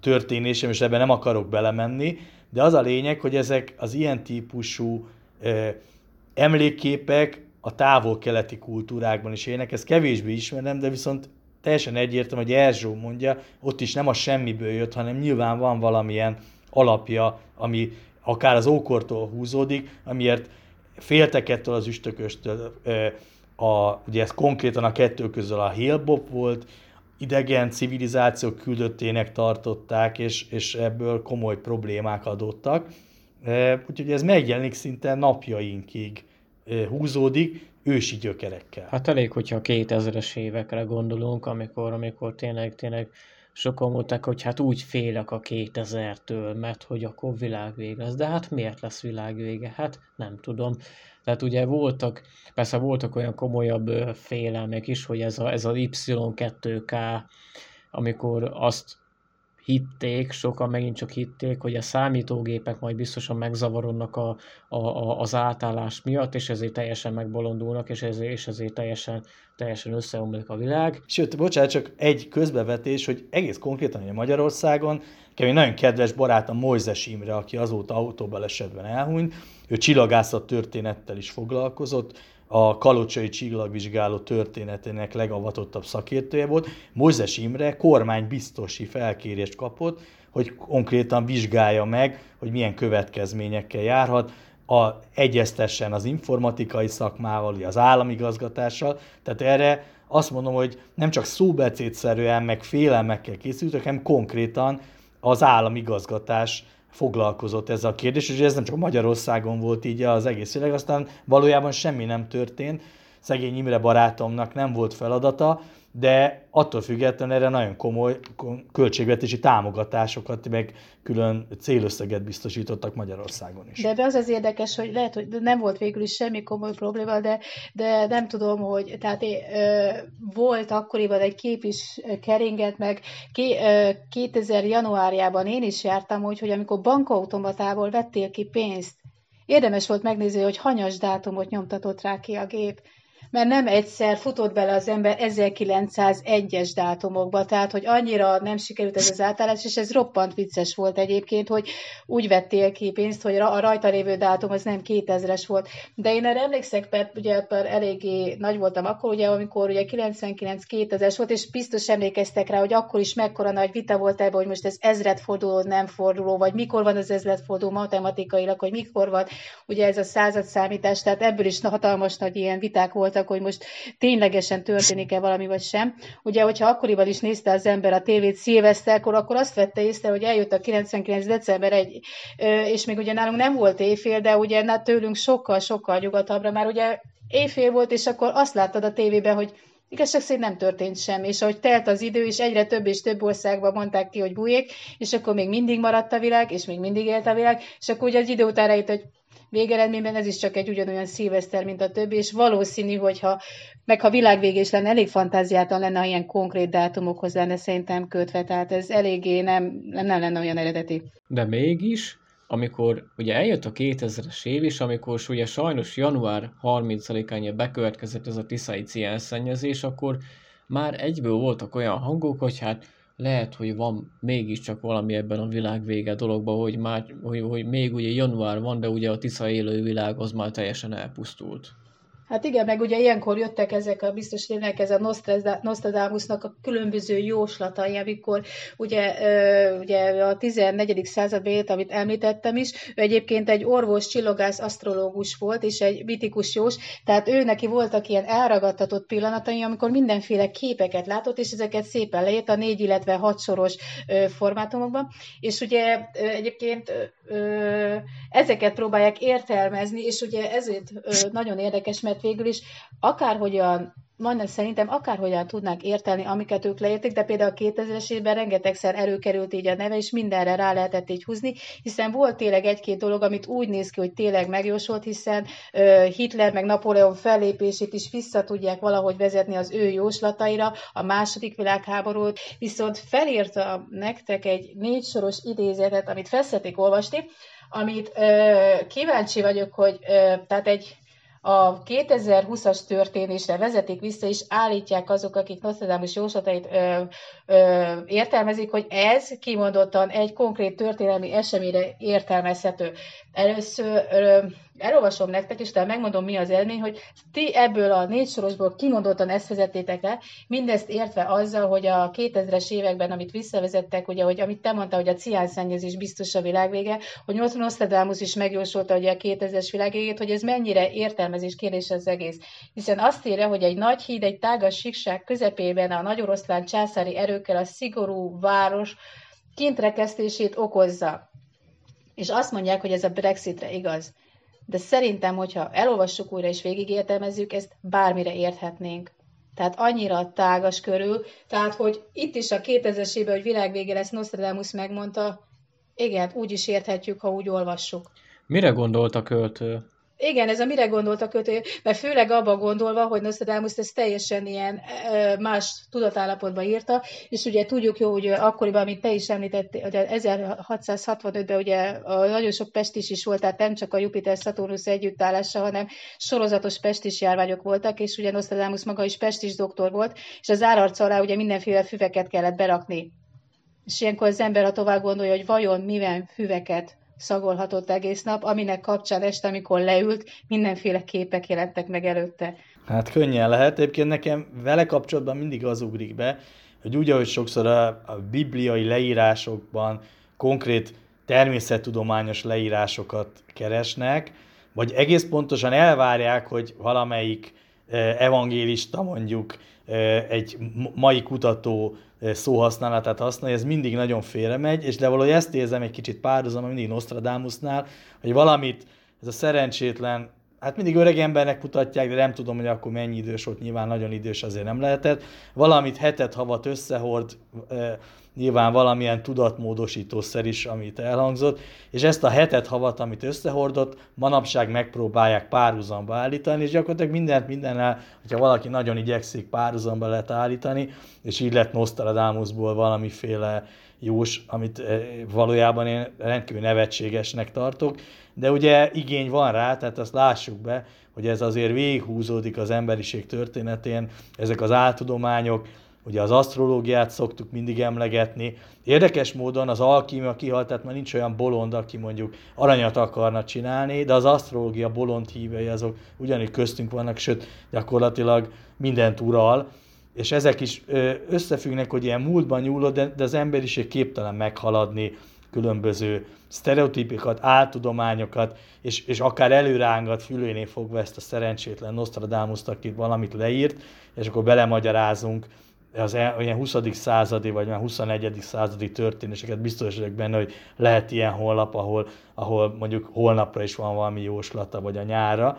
történése, és ebben nem akarok belemenni, de az a lényeg, hogy ezek az ilyen típusú emlékképek a távol-keleti kultúrákban is élnek, ezt kevésbé ismerem, de viszont teljesen egyértelmű, hogy Erzsó mondja, ott is nem a semmiből jött, hanem nyilván van valamilyen alapja, ami akár az ókortól húzódik, amiért féltek ettől az üstököstől. A, ugye ez konkrétan a kettő közül a Hillbop volt, idegen civilizációk küldöttének tartották, és, és ebből komoly problémák adottak. Úgyhogy ez megjelenik szinte napjainkig húzódik, ősi gyökerekkel. Hát elég, hogyha a 2000-es évekre gondolunk, amikor, amikor tényleg, tényleg sokan mondták, hogy hát úgy félek a 2000-től, mert hogy akkor világvég lesz. De hát miért lesz világvége? Hát nem tudom. Tehát ugye voltak, persze voltak olyan komolyabb félelmek is, hogy ez, a, ez az Y2K, amikor azt hitték, sokan megint csak hitték, hogy a számítógépek majd biztosan megzavarodnak a, a, a, az átállás miatt, és ezért teljesen megbolondulnak, és ezért, és ezért teljesen, teljesen összeomlik a világ. Sőt, bocsánat, csak egy közbevetés, hogy egész konkrétan hogy Magyarországon Kevin nagyon kedves barátom Mojzes Imre, aki azóta autóbalesetben elhunyt, ő csillagászat történettel is foglalkozott, a kalocsai csillagvizsgáló történetének legavatottabb szakértője volt. Mózes Imre kormánybiztosi felkérést kapott, hogy konkrétan vizsgálja meg, hogy milyen következményekkel járhat, a, egyeztessen az informatikai szakmával, az államigazgatással. Tehát erre azt mondom, hogy nem csak szóbecétszerűen, meg félelmekkel készültek, hanem konkrétan az államigazgatás foglalkozott ezzel a kérdés, és ez nem csak Magyarországon volt így az egész világ, aztán valójában semmi nem történt, szegény Imre barátomnak nem volt feladata, de attól függetlenül erre nagyon komoly költségvetési támogatásokat, meg külön célösszeget biztosítottak Magyarországon is. De az az érdekes, hogy lehet, hogy nem volt végül is semmi komoly probléma, de, de nem tudom, hogy tehát ö, volt akkoriban egy kép is keringett, meg ké, ö, 2000 januárjában én is jártam, hogy, hogy amikor bankautomatából vettél ki pénzt, érdemes volt megnézni, hogy hanyas dátumot nyomtatott rá ki a gép mert nem egyszer futott bele az ember 1901-es dátumokba, tehát hogy annyira nem sikerült ez az átállás, és ez roppant vicces volt egyébként, hogy úgy vettél ki pénzt, hogy a rajta lévő dátum az nem 2000-es volt. De én erre emlékszek, mert ugye mert eléggé nagy voltam akkor, ugye, amikor ugye 99-2000-es volt, és biztos emlékeztek rá, hogy akkor is mekkora nagy vita volt ebben, hogy most ez ezredforduló, nem forduló, vagy mikor van az ezredforduló matematikailag, hogy mikor van ugye ez a századszámítás, tehát ebből is hatalmas nagy ilyen viták voltak voltak, hogy most ténylegesen történik-e valami, vagy sem. Ugye, hogyha akkoriban is nézte az ember a tévét szilveszterkor, akkor azt vette észre, hogy eljött a 99. december egy, és még ugye nálunk nem volt éjfél, de ugye tőlünk sokkal-sokkal nyugatabbra, már ugye éjfél volt, és akkor azt láttad a tévében, hogy igazság szerint nem történt semmi, és ahogy telt az idő, és egyre több és több országban mondták ki, hogy bújék, és akkor még mindig maradt a világ, és még mindig élt a világ, és akkor ugye az idő után rájött, hogy végeredményben ez is csak egy ugyanolyan szilveszter, mint a többi, és valószínű, hogyha meg ha világvégés lenne, elég fantáziátlan lenne, ha ilyen konkrét dátumokhoz lenne szerintem kötve, tehát ez eléggé nem, nem lenne olyan eredeti. De mégis, amikor ugye eljött a 2000-es év, és amikor ugye sajnos január 30-án bekövetkezett ez a tiszai ciánszennyezés, akkor már egyből voltak olyan hangok, hogy hát lehet, hogy van mégiscsak valami ebben a világ vége dologban, hogy, már, hogy, hogy még ugye január van, de ugye a Tisza élő világ az már teljesen elpusztult. Hát igen, meg ugye ilyenkor jöttek ezek a biztos tényleg ez a Nostradamusnak a különböző jóslatai, amikor ugye, ugye a 14. század élt, amit említettem is, ő egyébként egy orvos, csillogász, asztrológus volt, és egy mitikus jós, tehát ő neki voltak ilyen elragadtatott pillanatai, amikor mindenféle képeket látott, és ezeket szépen leírt a négy, illetve hat formátumokban, és ugye egyébként ezeket próbálják értelmezni, és ugye ezért nagyon érdekes, mert végül is akárhogyan majdnem szerintem akárhogyan tudnák értelni, amiket ők leérték, de például a 2000-es évben rengetegszer előkerült így a neve, és mindenre rá lehetett így húzni, hiszen volt tényleg egy-két dolog, amit úgy néz ki, hogy tényleg megjósolt, hiszen uh, Hitler meg Napóleon fellépését is vissza tudják valahogy vezetni az ő jóslataira, a második világháborút, viszont felírta nektek egy négy soros idézetet, amit felszették olvasni, amit uh, kíváncsi vagyok, hogy uh, tehát egy a 2020-as történésre vezetik vissza, és állítják azok, akik Nostradamus jóslatait ö, ö, értelmezik, hogy ez kimondottan egy konkrét történelmi eseményre értelmezhető. Először ö, elolvasom nektek, és tehát megmondom, mi az élmény, hogy ti ebből a négy sorosból kimondottan ezt vezettétek le, mindezt értve azzal, hogy a 2000-es években, amit visszavezettek, ugye, hogy amit te mondta, hogy a ciánszennyezés biztos a világvége, hogy Nostradamus is megjósolta ugye a 2000-es világvégét, hogy ez mennyire értelmezés kérdés az egész. Hiszen azt írja, hogy egy nagy híd, egy tágas síkság közepében a nagy oroszlán császári erőkkel a szigorú város kintrekesztését okozza. És azt mondják, hogy ez a Brexitre igaz de szerintem, hogyha elolvassuk újra és végigértelmezzük, ezt bármire érthetnénk. Tehát annyira tágas körül, tehát hogy itt is a 2000-es évben, hogy világvége lesz, Nostradamus megmondta, igen, úgy is érthetjük, ha úgy olvassuk. Mire gondolt a költő? Igen, ez a mire gondolt a kötő, mert főleg abba gondolva, hogy Nostradamus ezt teljesen ilyen más tudatállapotban írta, és ugye tudjuk jó, hogy akkoriban, amit te is említettél, hogy 1665-ben ugye nagyon sok pestis is volt, tehát nem csak a Jupiter-Saturnus együttállása, hanem sorozatos pestis járványok voltak, és ugye Nostradamus maga is pestis doktor volt, és az árarca alá ugye mindenféle füveket kellett berakni. És ilyenkor az ember, ha tovább gondolja, hogy vajon mivel füveket szagolhatott egész nap, aminek kapcsán este, amikor leült, mindenféle képek jelentek meg előtte. Hát könnyen lehet. Egyébként nekem vele kapcsolatban mindig az ugrik be, hogy úgy, ahogy sokszor a, a bibliai leírásokban konkrét természettudományos leírásokat keresnek, vagy egész pontosan elvárják, hogy valamelyik eh, evangélista mondjuk eh, egy mai kutató szóhasználatát használja, ez mindig nagyon félremegy, és de valahogy ezt érzem egy kicsit párhuzam, mindig Nostradamusnál, hogy valamit ez a szerencsétlen hát mindig öreg embernek mutatják, de nem tudom, hogy akkor mennyi idős volt, nyilván nagyon idős azért nem lehetett. Valamit hetet, havat összehord, nyilván valamilyen tudatmódosítószer is, amit elhangzott, és ezt a hetet, havat, amit összehordott, manapság megpróbálják párhuzamba állítani, és gyakorlatilag mindent mindennel, hogyha valaki nagyon igyekszik, párhuzamba lehet állítani, és így lett Nostradamusból valamiféle jós, amit valójában én rendkívül nevetségesnek tartok, de ugye igény van rá, tehát azt lássuk be, hogy ez azért végighúzódik az emberiség történetén, ezek az áltudományok, ugye az asztrológiát szoktuk mindig emlegetni. Érdekes módon az alkímia kihalt, tehát már nincs olyan bolond, aki mondjuk aranyat akarna csinálni, de az asztrológia bolond hívei azok ugyanúgy köztünk vannak, sőt gyakorlatilag mindent ural, és ezek is összefüggnek, hogy ilyen múltban nyúlott, de, de az emberiség képtelen meghaladni különböző sztereotípikat, áltudományokat, és, és akár előrángat fülénél fogva ezt a szerencsétlen Nostradamus, aki valamit leírt, és akkor belemagyarázunk az olyan 20. századi, vagy már 21. századi történéseket biztos vagyok benne, hogy lehet ilyen honlap, ahol, ahol mondjuk holnapra is van valami jóslata, vagy a nyára,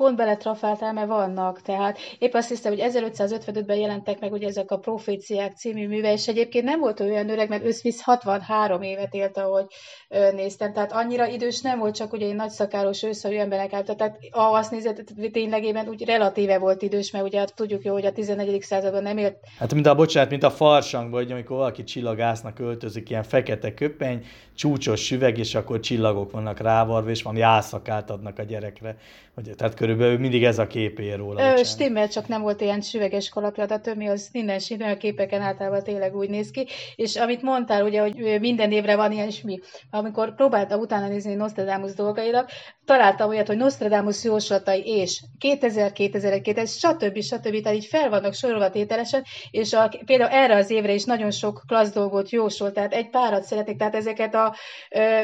pont beletrafáltál, mert vannak. Tehát épp azt hiszem, hogy 1555-ben jelentek meg ugye ezek a Proféciák című műve, és egyébként nem volt olyan öreg, mert összvisz 63 évet élt, ahogy néztem. Tehát annyira idős nem volt, csak ugye egy nagy szakáros őszhajú embernek állt. Tehát ha azt nézett, ténylegében úgy relatíve volt idős, mert ugye hát tudjuk jó, hogy a 14. században nem élt. Hát mint a bocsánat, mint a farsangban, hogy amikor valaki csillagásznak öltözik, ilyen fekete köpeny, csúcsos süveg, és akkor csillagok vannak rávarva, és valami álszakát adnak a gyerekre. Hogy, tehát körülbelül mindig ez a kép ér róla. Ö, stimmel, csak nem volt ilyen süveges kalapja, a többi az minden stimmel, a képeken általában tényleg úgy néz ki. És amit mondtál, ugye, hogy minden évre van ilyen, mi, amikor próbáltam utána nézni Nostradamus dolgainak, találtam olyat, hogy Nostradamus jóslatai és 2000, 2001, 2000, stb. stb. Tehát így fel vannak sorolva tételesen, és a, például erre az évre is nagyon sok klassz dolgot jósolt, tehát egy párat szeretnék, tehát ezeket a,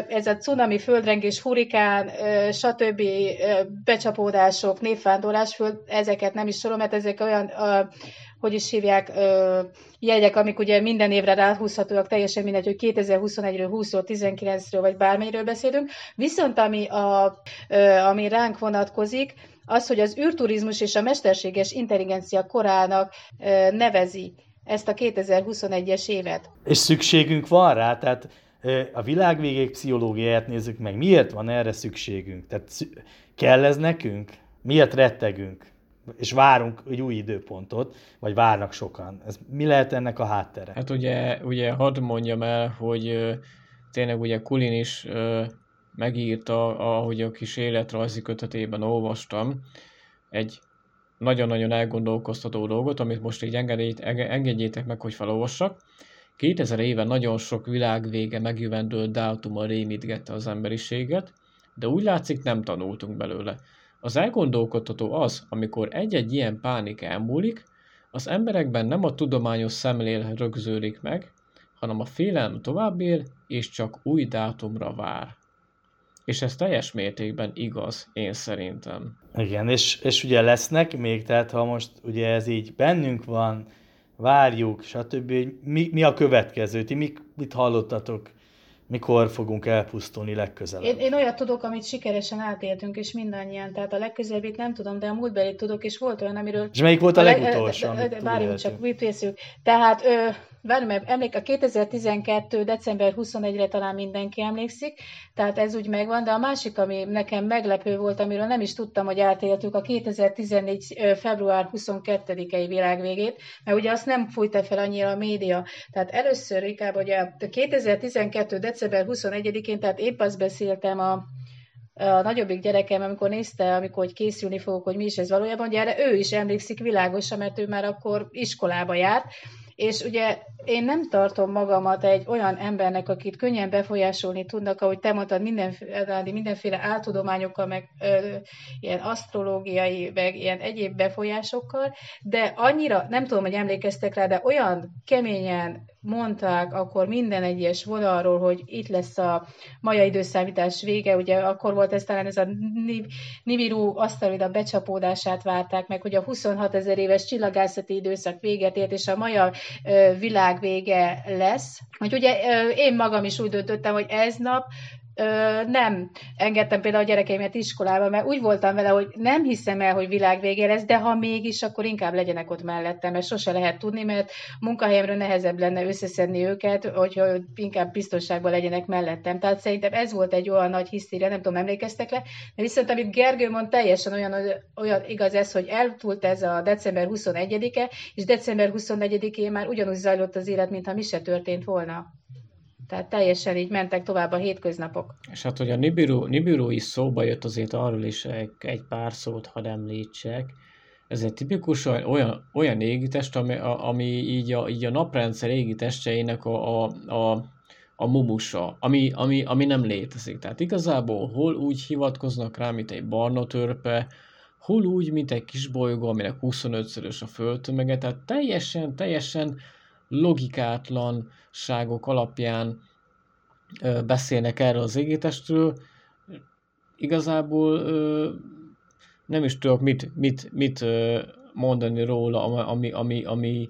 ez a cunami, földrengés, hurikán, stb. Becsapódások, népvándorlás, föld, ezeket nem is sorolom, mert ezek olyan hogy is hívják, jegyek, amik ugye minden évre ráhúzhatóak, teljesen mindegy, hogy 2021-ről, 20-ról, 19-ről, vagy bármelyről beszélünk. Viszont ami, a, ami ránk vonatkozik, az, hogy az űrturizmus és a mesterséges intelligencia korának nevezi ezt a 2021-es évet. És szükségünk van rá, tehát a világ végéig pszichológiáját nézzük meg. Miért van erre szükségünk? Tehát kell ez nekünk? Miért rettegünk? és várunk egy új időpontot, vagy várnak sokan. Ez mi lehet ennek a háttere? Hát ugye, ugye hadd mondjam el, hogy tényleg ugye Kulin is megírta, ahogy a kis életrajzi kötetében olvastam, egy nagyon-nagyon elgondolkoztató dolgot, amit most így engedjétek meg, hogy felolvassak. 2000 éve nagyon sok világvége megjövendő dátuma rémítgette az emberiséget, de úgy látszik nem tanultunk belőle. Az elgondolkodtató az, amikor egy-egy ilyen pánik elmúlik, az emberekben nem a tudományos szemlél rögződik meg, hanem a félelem tovább él, és csak új dátumra vár. És ez teljes mértékben igaz, én szerintem. Igen, és, és ugye lesznek még, tehát ha most ugye ez így bennünk van, várjuk, stb. Mi, mi a következő? Ti mit, mit hallottatok mikor fogunk elpusztulni legközelebb? Én, én olyat tudok, amit sikeresen átéltünk, és mindannyian. Tehát a legközelebbi nem tudom, de a múltbeli tudok, és volt olyan, amiről... És melyik volt a, a legutolsó? Várjunk csak, mit Tehát ö, várj meg, emlék, a 2012. december 21-re talán mindenki emlékszik, tehát ez úgy megvan, de a másik, ami nekem meglepő volt, amiről nem is tudtam, hogy átéltük, a 2014. február 22-i világvégét, mert ugye azt nem fújta fel annyira a média. Tehát először inkább, hogy a 2012. december 21-én, tehát épp azt beszéltem a a nagyobbik gyerekem, amikor nézte, amikor hogy készülni fogok, hogy mi is ez valójában, ugye erre ő is emlékszik világosan, mert ő már akkor iskolába járt, és ugye én nem tartom magamat egy olyan embernek, akit könnyen befolyásolni tudnak, ahogy te mondtad, mindenféle, mindenféle áltudományokkal, meg ö, ilyen asztrológiai, meg ilyen egyéb befolyásokkal, de annyira, nem tudom, hogy emlékeztek rá, de olyan keményen mondták akkor minden egyes vonalról, hogy itt lesz a maja időszámítás vége, ugye akkor volt ez talán ez a Nibiru asztalida becsapódását várták meg, hogy a 26 ezer éves csillagászati időszak véget ért, és a maja világ vége lesz. Hogy ugye én magam is úgy döntöttem, hogy ez nap ö, nem engedtem például a gyerekeimet iskolába, mert úgy voltam vele, hogy nem hiszem el, hogy világ végé lesz, de ha mégis, akkor inkább legyenek ott mellettem, mert sose lehet tudni, mert munkahelyemről nehezebb lenne összeszedni őket, hogyha inkább biztonságban legyenek mellettem. Tehát szerintem ez volt egy olyan nagy hisztéria, nem tudom, emlékeztek le, de viszont amit Gergő mond, teljesen olyan, olyan igaz ez, hogy eltúlt ez a december 21-e, és december 24-én már ugyanúgy zajlott az élet, mintha mi se történt volna. Tehát teljesen így mentek tovább a hétköznapok. És hát, hogy a Nibiru, Nibiru is szóba jött, azért arról is egy, egy pár szót hadd említsek. Ez egy tipikus olyan, olyan égitest, ami, ami így, a, így a naprendszer égitestjeinek a, a, a, a mumusa, ami, ami, ami nem létezik. Tehát igazából hol úgy hivatkoznak rá, mint egy barna törpe, hol úgy, mint egy kis bolygó, aminek 25-szörös a földtömege, tehát teljesen, teljesen logikátlanságok alapján beszélnek erről az égétestről. Igazából nem is tudok mit, mit, mit mondani róla, ami, ami, ami,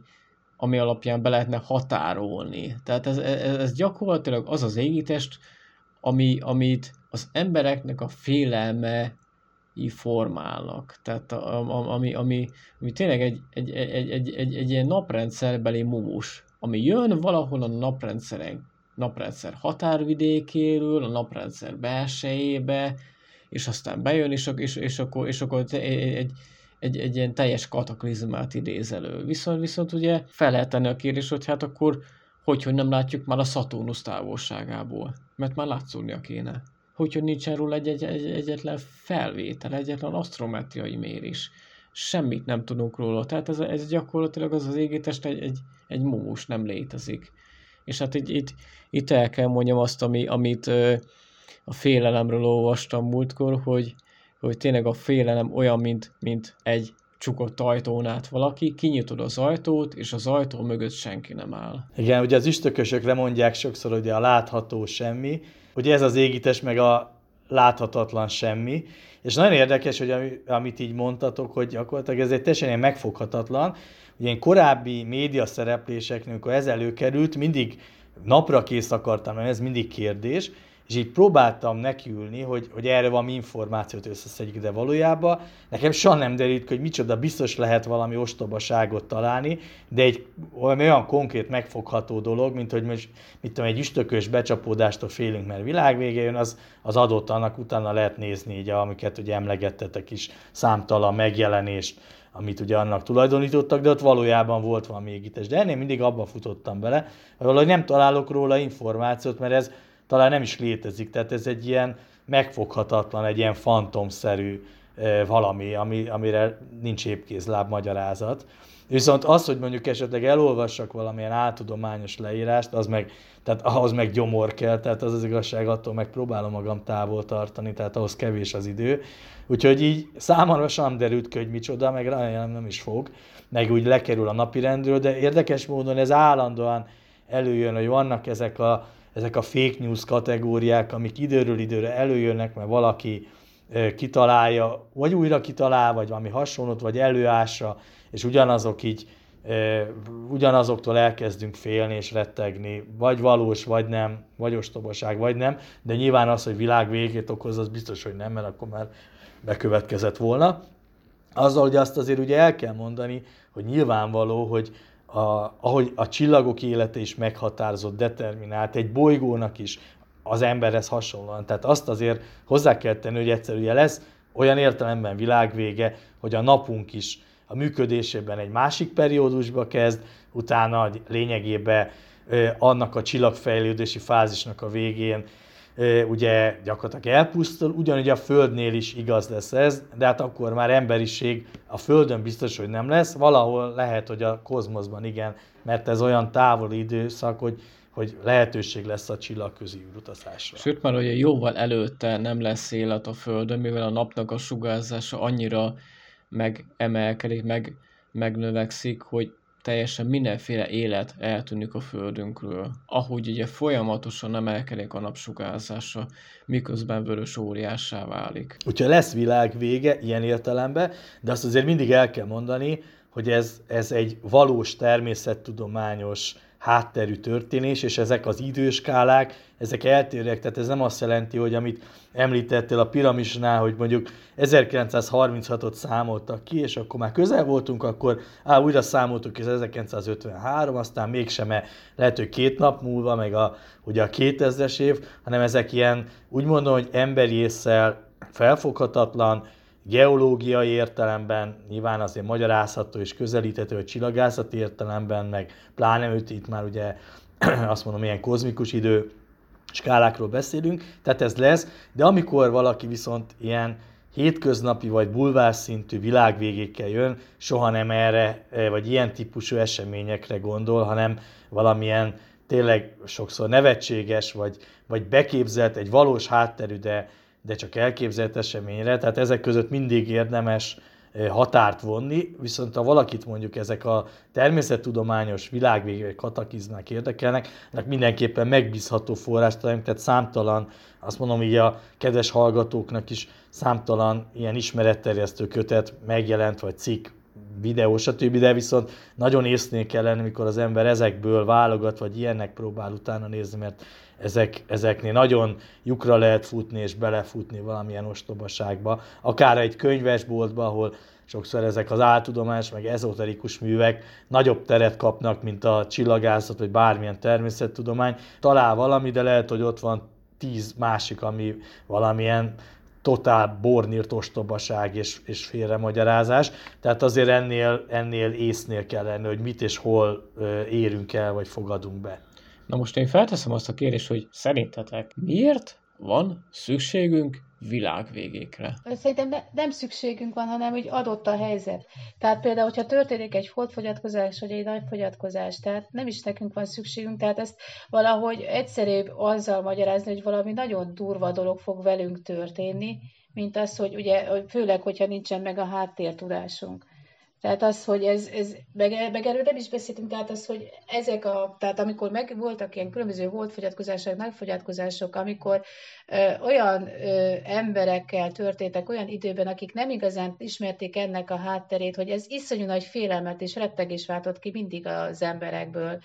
ami alapján be lehetne határolni. Tehát ez, ez, ez gyakorlatilag az az égítest, ami, amit az embereknek a félelme formálnak. Tehát a, ami, ami, ami tényleg egy, egy, egy, egy, egy, egy ilyen naprendszerbeli mumus, ami jön valahol a naprendszeren, naprendszer határvidékéről, a naprendszer belsejébe, és aztán bejön, és, és, és akkor, és akkor egy, egy, egy, egy ilyen teljes kataklizmát idéz elő. Viszont, viszont ugye fel lehet tenni a kérdés, hogy hát akkor hogy, hogy nem látjuk már a Szaturnusz távolságából, mert már látszódnia kéne hogyha nincsen róla egy, egy, egy, egyetlen felvétel, egyetlen asztrometriai mérés. Semmit nem tudunk róla. Tehát ez, ez gyakorlatilag az az égétest egy, egy, egy mumus, nem létezik. És hát itt, itt, itt el kell mondjam azt, ami, amit ö, a félelemről olvastam múltkor, hogy, hogy tényleg a félelem olyan, mint, mint egy csukott ajtón át valaki, kinyitod az ajtót, és az ajtó mögött senki nem áll. Igen, ugye az üstökösök mondják sokszor, hogy a látható semmi, Ugye ez az égítés meg a láthatatlan semmi, és nagyon érdekes, hogy amit így mondtatok, hogy gyakorlatilag ez egy teljesen ilyen megfoghatatlan. Ugye én korábbi média szerepléseknél, amikor ez előkerült, mindig napra kész akartam, ez mindig kérdés, és így próbáltam nekiülni, hogy, hogy erre valami információt összeszedjük, de valójában nekem soha nem derült hogy micsoda, biztos lehet valami ostobaságot találni, de egy olyan konkrét megfogható dolog, mint hogy most, mit tudom, egy üstökös becsapódástól félünk, mert világvége jön, az, az adott annak utána lehet nézni, így, amiket ugye emlegettetek is, számtalan megjelenést, amit ugye annak tulajdonítottak, de ott valójában volt valami égítés. De ennél mindig abba futottam bele, hogy valahogy nem találok róla információt, mert ez talán nem is létezik. Tehát ez egy ilyen megfoghatatlan, egy ilyen fantomszerű valami, ami, amire nincs épkézláb magyarázat. Viszont az, hogy mondjuk esetleg elolvassak valamilyen áltudományos leírást, az meg, tehát ahhoz meg gyomor kell, tehát az az igazság, attól meg próbálom magam távol tartani, tehát ahhoz kevés az idő. Úgyhogy így számomra sem derült ki, hogy micsoda, meg remélem nem is fog, meg úgy lekerül a napirendről, de érdekes módon ez állandóan előjön, hogy vannak ezek a ezek a fake news kategóriák, amik időről időre előjönnek, mert valaki kitalálja, vagy újra kitalál, vagy valami hasonlót, vagy előása, és ugyanazok így, ugyanazoktól elkezdünk félni és rettegni, vagy valós, vagy nem, vagy ostobaság, vagy nem, de nyilván az, hogy világ végét okoz, az biztos, hogy nem, mert akkor már bekövetkezett volna. Azzal, hogy azt azért ugye el kell mondani, hogy nyilvánvaló, hogy a, ahogy a csillagok élete is meghatározott, determinált, egy bolygónak is az emberhez hasonlóan. Tehát azt azért hozzá kell tenni, hogy egyszer ugye lesz olyan értelemben világvége, hogy a napunk is a működésében egy másik periódusba kezd, utána lényegében annak a csillagfejlődési fázisnak a végén ugye gyakorlatilag elpusztul, ugyanúgy a Földnél is igaz lesz ez, de hát akkor már emberiség a Földön biztos, hogy nem lesz, valahol lehet, hogy a kozmoszban igen, mert ez olyan távoli időszak, hogy hogy lehetőség lesz a csillagközi utazásra. Sőt, már ugye jóval előtte nem lesz élet a Földön, mivel a napnak a sugárzása annyira megemelkedik, meg, megnövekszik, hogy teljesen mindenféle élet eltűnik a Földünkről. Ahogy ugye folyamatosan emelkedik a napsugárzása, miközben vörös óriássá válik. Úgyhogy lesz világ vége ilyen értelemben, de azt azért mindig el kell mondani, hogy ez, ez egy valós természettudományos hátterű történés, és ezek az időskálák, ezek eltérőek, tehát ez nem azt jelenti, hogy amit említettél a piramisnál, hogy mondjuk 1936-ot számoltak ki, és akkor már közel voltunk, akkor á, újra számoltuk, ez 1953, aztán mégsem, mert lehet, hogy két nap múlva, meg a, ugye a 2000-es év, hanem ezek ilyen, úgy mondom, hogy emberi észsel felfoghatatlan, geológiai értelemben, nyilván azért magyarázható és közelíthető, hogy csillagászati értelemben, meg pláne őt itt már ugye azt mondom, ilyen kozmikus idő skálákról beszélünk, tehát ez lesz, de amikor valaki viszont ilyen hétköznapi vagy bulvár szintű világvégékkel jön, soha nem erre, e, vagy ilyen típusú eseményekre gondol, hanem valamilyen tényleg sokszor nevetséges, vagy, vagy beképzelt, egy valós hátterű, de de csak elképzelt eseményre, tehát ezek között mindig érdemes eh, határt vonni, viszont ha valakit mondjuk ezek a természettudományos világvégek, katakizmák érdekelnek, ennek mindenképpen megbízható forrást találunk, tehát számtalan, azt mondom így a kedves hallgatóknak is számtalan ilyen ismeretterjesztő kötet megjelent, vagy cikk, videó, stb., de viszont nagyon észnél kell lenni, mikor az ember ezekből válogat, vagy ilyennek próbál utána nézni, mert ezek, ezeknél nagyon lyukra lehet futni és belefutni valamilyen ostobaságba. Akár egy könyvesboltba, ahol sokszor ezek az áltudományos, meg ezoterikus művek nagyobb teret kapnak, mint a csillagászat, vagy bármilyen természettudomány. Talál valami, de lehet, hogy ott van tíz másik, ami valamilyen totál bornírt ostobaság és, és félremagyarázás. Tehát azért ennél, ennél észnél kell lenni, hogy mit és hol érünk el, vagy fogadunk be. Na most én felteszem azt a kérdést, hogy szerintetek miért van szükségünk világvégékre? Szerintem ne, nem szükségünk van, hanem hogy adott a helyzet. Tehát például, hogyha történik egy holdfogyatkozás, vagy egy nagy fogyatkozás, tehát nem is nekünk van szükségünk, tehát ezt valahogy egyszerűbb azzal magyarázni, hogy valami nagyon durva dolog fog velünk történni, mint az, hogy ugye, főleg, hogyha nincsen meg a háttértudásunk. Tehát az, hogy ez, ez meg, meg erről nem is beszéltünk, tehát az, hogy ezek a, tehát amikor meg voltak ilyen különböző holdfogyatkozások, nagyfogyatkozások, amikor ö, olyan ö, emberekkel történtek olyan időben, akik nem igazán ismerték ennek a hátterét, hogy ez iszonyú nagy félelmet és rettegés váltott ki mindig az emberekből.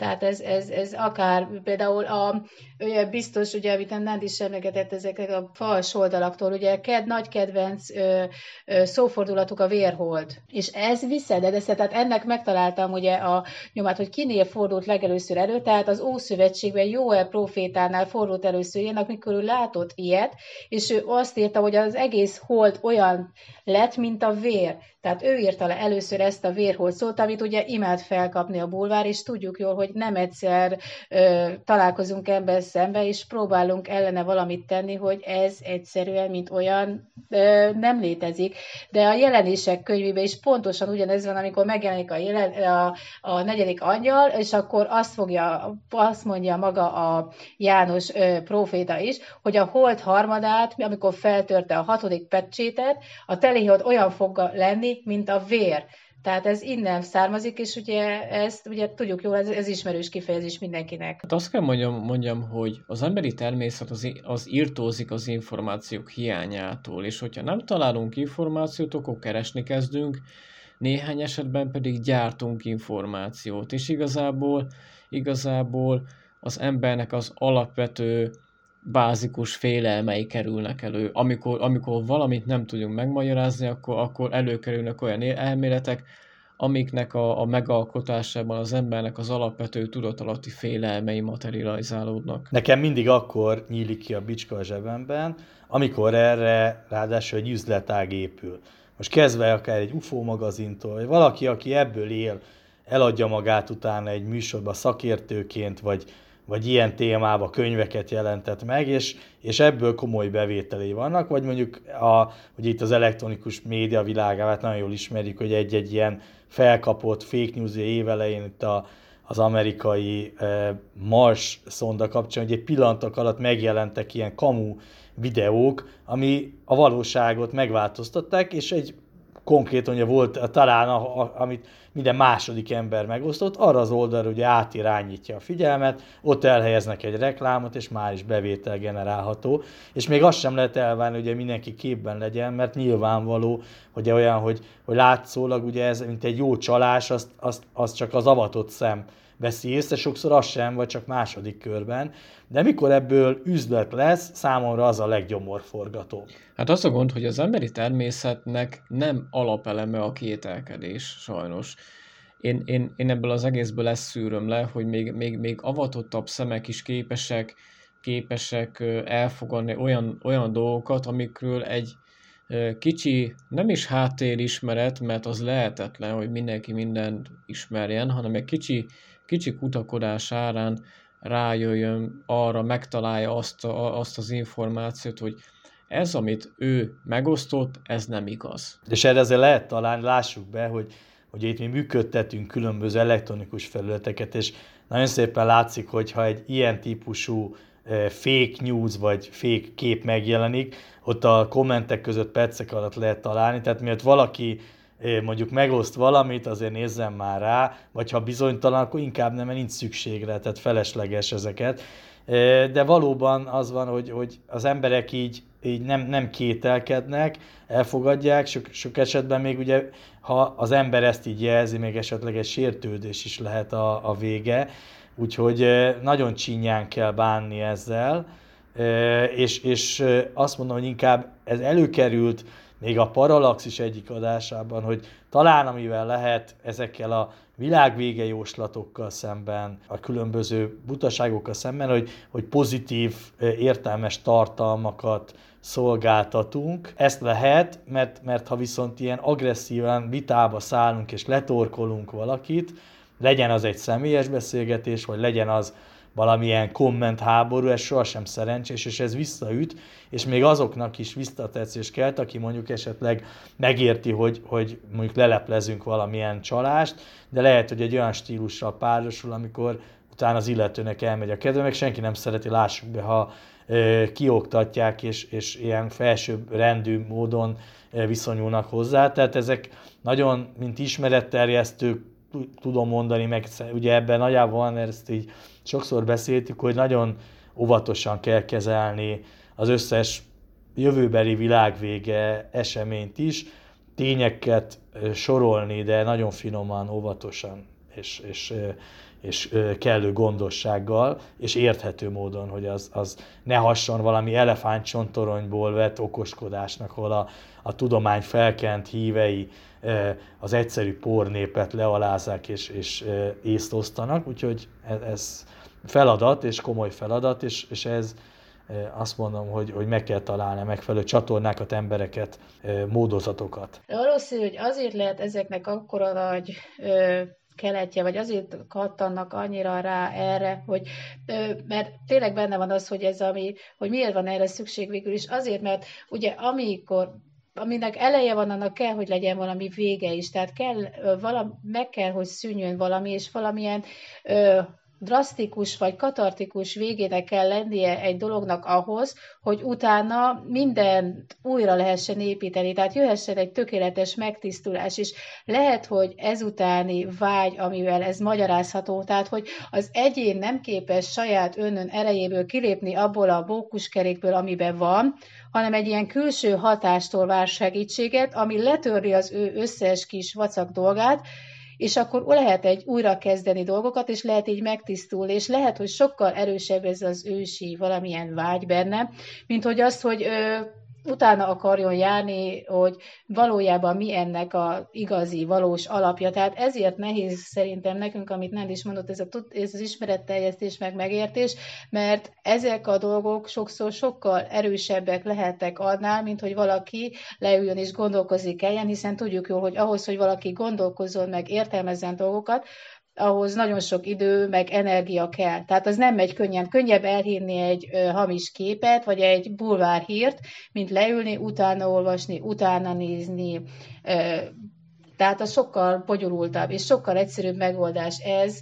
Tehát ez, ez, ez akár például a, ugye biztos, ugye, amit Nándi is emlegetett ezeket a fals oldalaktól, ugye ked, nagy kedvenc ö, ö, szófordulatuk a vérhold. És ez visszadedesz, tehát ennek megtaláltam ugye a nyomát, hogy kinél fordult legelőször elő, tehát az Ószövetségben Jóel profétánál fordult először ilyenek, mikor ő látott ilyet, és ő azt írta, hogy az egész hold olyan lett, mint a vér. Tehát ő írta le először ezt a vérhold szót, amit ugye imád felkapni a bulvár, és tudjuk jól, hogy nem egyszer ö, találkozunk ebben szembe, és próbálunk ellene valamit tenni, hogy ez egyszerűen, mint olyan ö, nem létezik. De a jelenések könyvében is pontosan ugyanez van, amikor megjelenik a, jelen, a, a negyedik angyal, és akkor azt, fogja, azt mondja maga a János ö, proféta is, hogy a hold harmadát, amikor feltörte a hatodik pecsétet, a telihold olyan fog lenni, mint a vér. Tehát ez innen származik, és ugye ezt ugye tudjuk jól, ez, ez ismerős kifejezés mindenkinek. Hát azt kell mondjam, mondjam hogy az emberi természet az, az írtózik az információk hiányától, és hogyha nem találunk információt, akkor keresni kezdünk, néhány esetben pedig gyártunk információt, és igazából, igazából az embernek az alapvető bázikus félelmei kerülnek elő. Amikor, amikor valamit nem tudunk megmagyarázni, akkor, akkor előkerülnek olyan elméletek, amiknek a, a megalkotásában az embernek az alapvető tudatalatti félelmei materializálódnak. Nekem mindig akkor nyílik ki a bicska a zsebemben, amikor erre ráadásul egy üzletág épül. Most kezdve akár egy UFO magazintól, vagy valaki, aki ebből él, eladja magát utána egy műsorba szakértőként, vagy vagy ilyen témába könyveket jelentett meg, és, és ebből komoly bevételei vannak, vagy mondjuk, a, hogy itt az elektronikus média világát nagyon jól ismerjük, hogy egy-egy ilyen felkapott fake news évelején itt a, az amerikai e, Mars szonda kapcsán, hogy egy pillantak alatt megjelentek ilyen kamu videók, ami a valóságot megváltoztatták, és egy konkrétan ugye volt talán, a, a, amit minden második ember megosztott, arra az oldalra ugye átirányítja a figyelmet, ott elhelyeznek egy reklámot, és már is bevétel generálható. És még azt sem lehet elvárni, hogy mindenki képben legyen, mert nyilvánvaló, hogy olyan, hogy, hogy látszólag ugye ez, mint egy jó csalás, azt, azt, azt csak az avatott szem veszi észre, sokszor az sem, vagy csak második körben. De mikor ebből üzlet lesz, számomra az a leggyomorforgató. Hát az a gond, hogy az emberi természetnek nem alapeleme a kételkedés, sajnos. Én, én, én ebből az egészből ezt szűröm le, hogy még, még, még avatottabb szemek is képesek, képesek elfogadni olyan, olyan dolgokat, amikről egy kicsi, nem is háttérismeret, mert az lehetetlen, hogy mindenki mindent ismerjen, hanem egy kicsi, kicsi kutakodás árán rájöjjön arra, megtalálja azt, a, azt az információt, hogy ez, amit ő megosztott, ez nem igaz. És erre azért lehet talán, lássuk be, hogy, hogy itt mi működtetünk különböző elektronikus felületeket, és nagyon szépen látszik, hogy ha egy ilyen típusú fake news vagy fake kép megjelenik, ott a kommentek között percek alatt lehet találni, tehát miatt valaki mondjuk megoszt valamit, azért nézzem már rá, vagy ha bizonytalan, akkor inkább nem, mert nincs szükségre, tehát felesleges ezeket. De valóban az van, hogy, hogy az emberek így, így nem, nem kételkednek, elfogadják, sok, sok esetben még ugye, ha az ember ezt így jelzi, még esetleg egy sértődés is lehet a, a vége, úgyhogy nagyon csinyán kell bánni ezzel, és, és azt mondom, hogy inkább ez előkerült még a Parallaxis egyik adásában, hogy talán amivel lehet ezekkel a világvége jóslatokkal szemben, a különböző butaságokkal szemben, hogy, hogy pozitív, értelmes tartalmakat szolgáltatunk. Ezt lehet, mert, mert ha viszont ilyen agresszívan vitába szállunk és letorkolunk valakit, legyen az egy személyes beszélgetés, vagy legyen az valamilyen komment háború, ez sohasem szerencsés, és ez visszaüt, és még azoknak is visszatetszés kelt, aki mondjuk esetleg megérti, hogy, hogy mondjuk leleplezünk valamilyen csalást, de lehet, hogy egy olyan stílussal párosul, amikor utána az illetőnek elmegy a kedve, meg senki nem szereti, lássuk be, ha kioktatják, és, és ilyen felsőbb rendű módon viszonyulnak hozzá. Tehát ezek nagyon, mint ismeretterjesztők, tudom mondani, meg ugye ebben nagyjából van, ezt így sokszor beszéltük, hogy nagyon óvatosan kell kezelni az összes jövőbeli világvége eseményt is, tényeket sorolni, de nagyon finoman, óvatosan és, és, és kellő gondossággal, és érthető módon, hogy az, az ne hasson valami elefántcsontoronyból vett okoskodásnak, ahol a, a tudomány felkent hívei az egyszerű pornépet lealázzák és, és észt osztanak, úgyhogy ez, ez feladat, és komoly feladat, és, és ez azt mondom, hogy, hogy meg kell találni megfelelő csatornákat, embereket, módozatokat. Valószínű, hogy azért lehet ezeknek akkora nagy keletje, vagy azért kattannak annyira rá erre, hogy mert tényleg benne van az, hogy ez ami, hogy miért van erre szükség végül is, azért, mert ugye amikor aminek eleje van, annak kell, hogy legyen valami vége is. Tehát kell, valami, meg kell, hogy szűnjön valami, és valamilyen ö, drasztikus vagy katartikus végének kell lennie egy dolognak ahhoz, hogy utána mindent újra lehessen építeni, tehát jöhessen egy tökéletes megtisztulás, és lehet, hogy ezutáni vágy, amivel ez magyarázható, tehát hogy az egyén nem képes saját önön erejéből kilépni abból a bókuskerékből, amiben van, hanem egy ilyen külső hatástól vár segítséget, ami letörli az ő összes kis vacak dolgát, és akkor lehet egy újra kezdeni dolgokat, és lehet így megtisztulni, és lehet, hogy sokkal erősebb ez az ősi valamilyen vágy benne, mint hogy azt, hogy ö, utána akarjon járni, hogy valójában mi ennek a igazi, valós alapja. Tehát ezért nehéz szerintem nekünk, amit nem is mondott, ez, a, ez az ismeretteljesztés meg megértés, mert ezek a dolgok sokszor sokkal erősebbek lehetnek annál, mint hogy valaki leüljön és gondolkozik eljen, hiszen tudjuk jól, hogy ahhoz, hogy valaki gondolkozzon meg értelmezzen dolgokat, ahhoz nagyon sok idő, meg energia kell. Tehát az nem megy könnyen. Könnyebb elhírni egy ö, hamis képet, vagy egy bulvárhírt, mint leülni, utána olvasni, utána nézni. Ö, tehát az sokkal bonyolultabb, és sokkal egyszerűbb megoldás ez,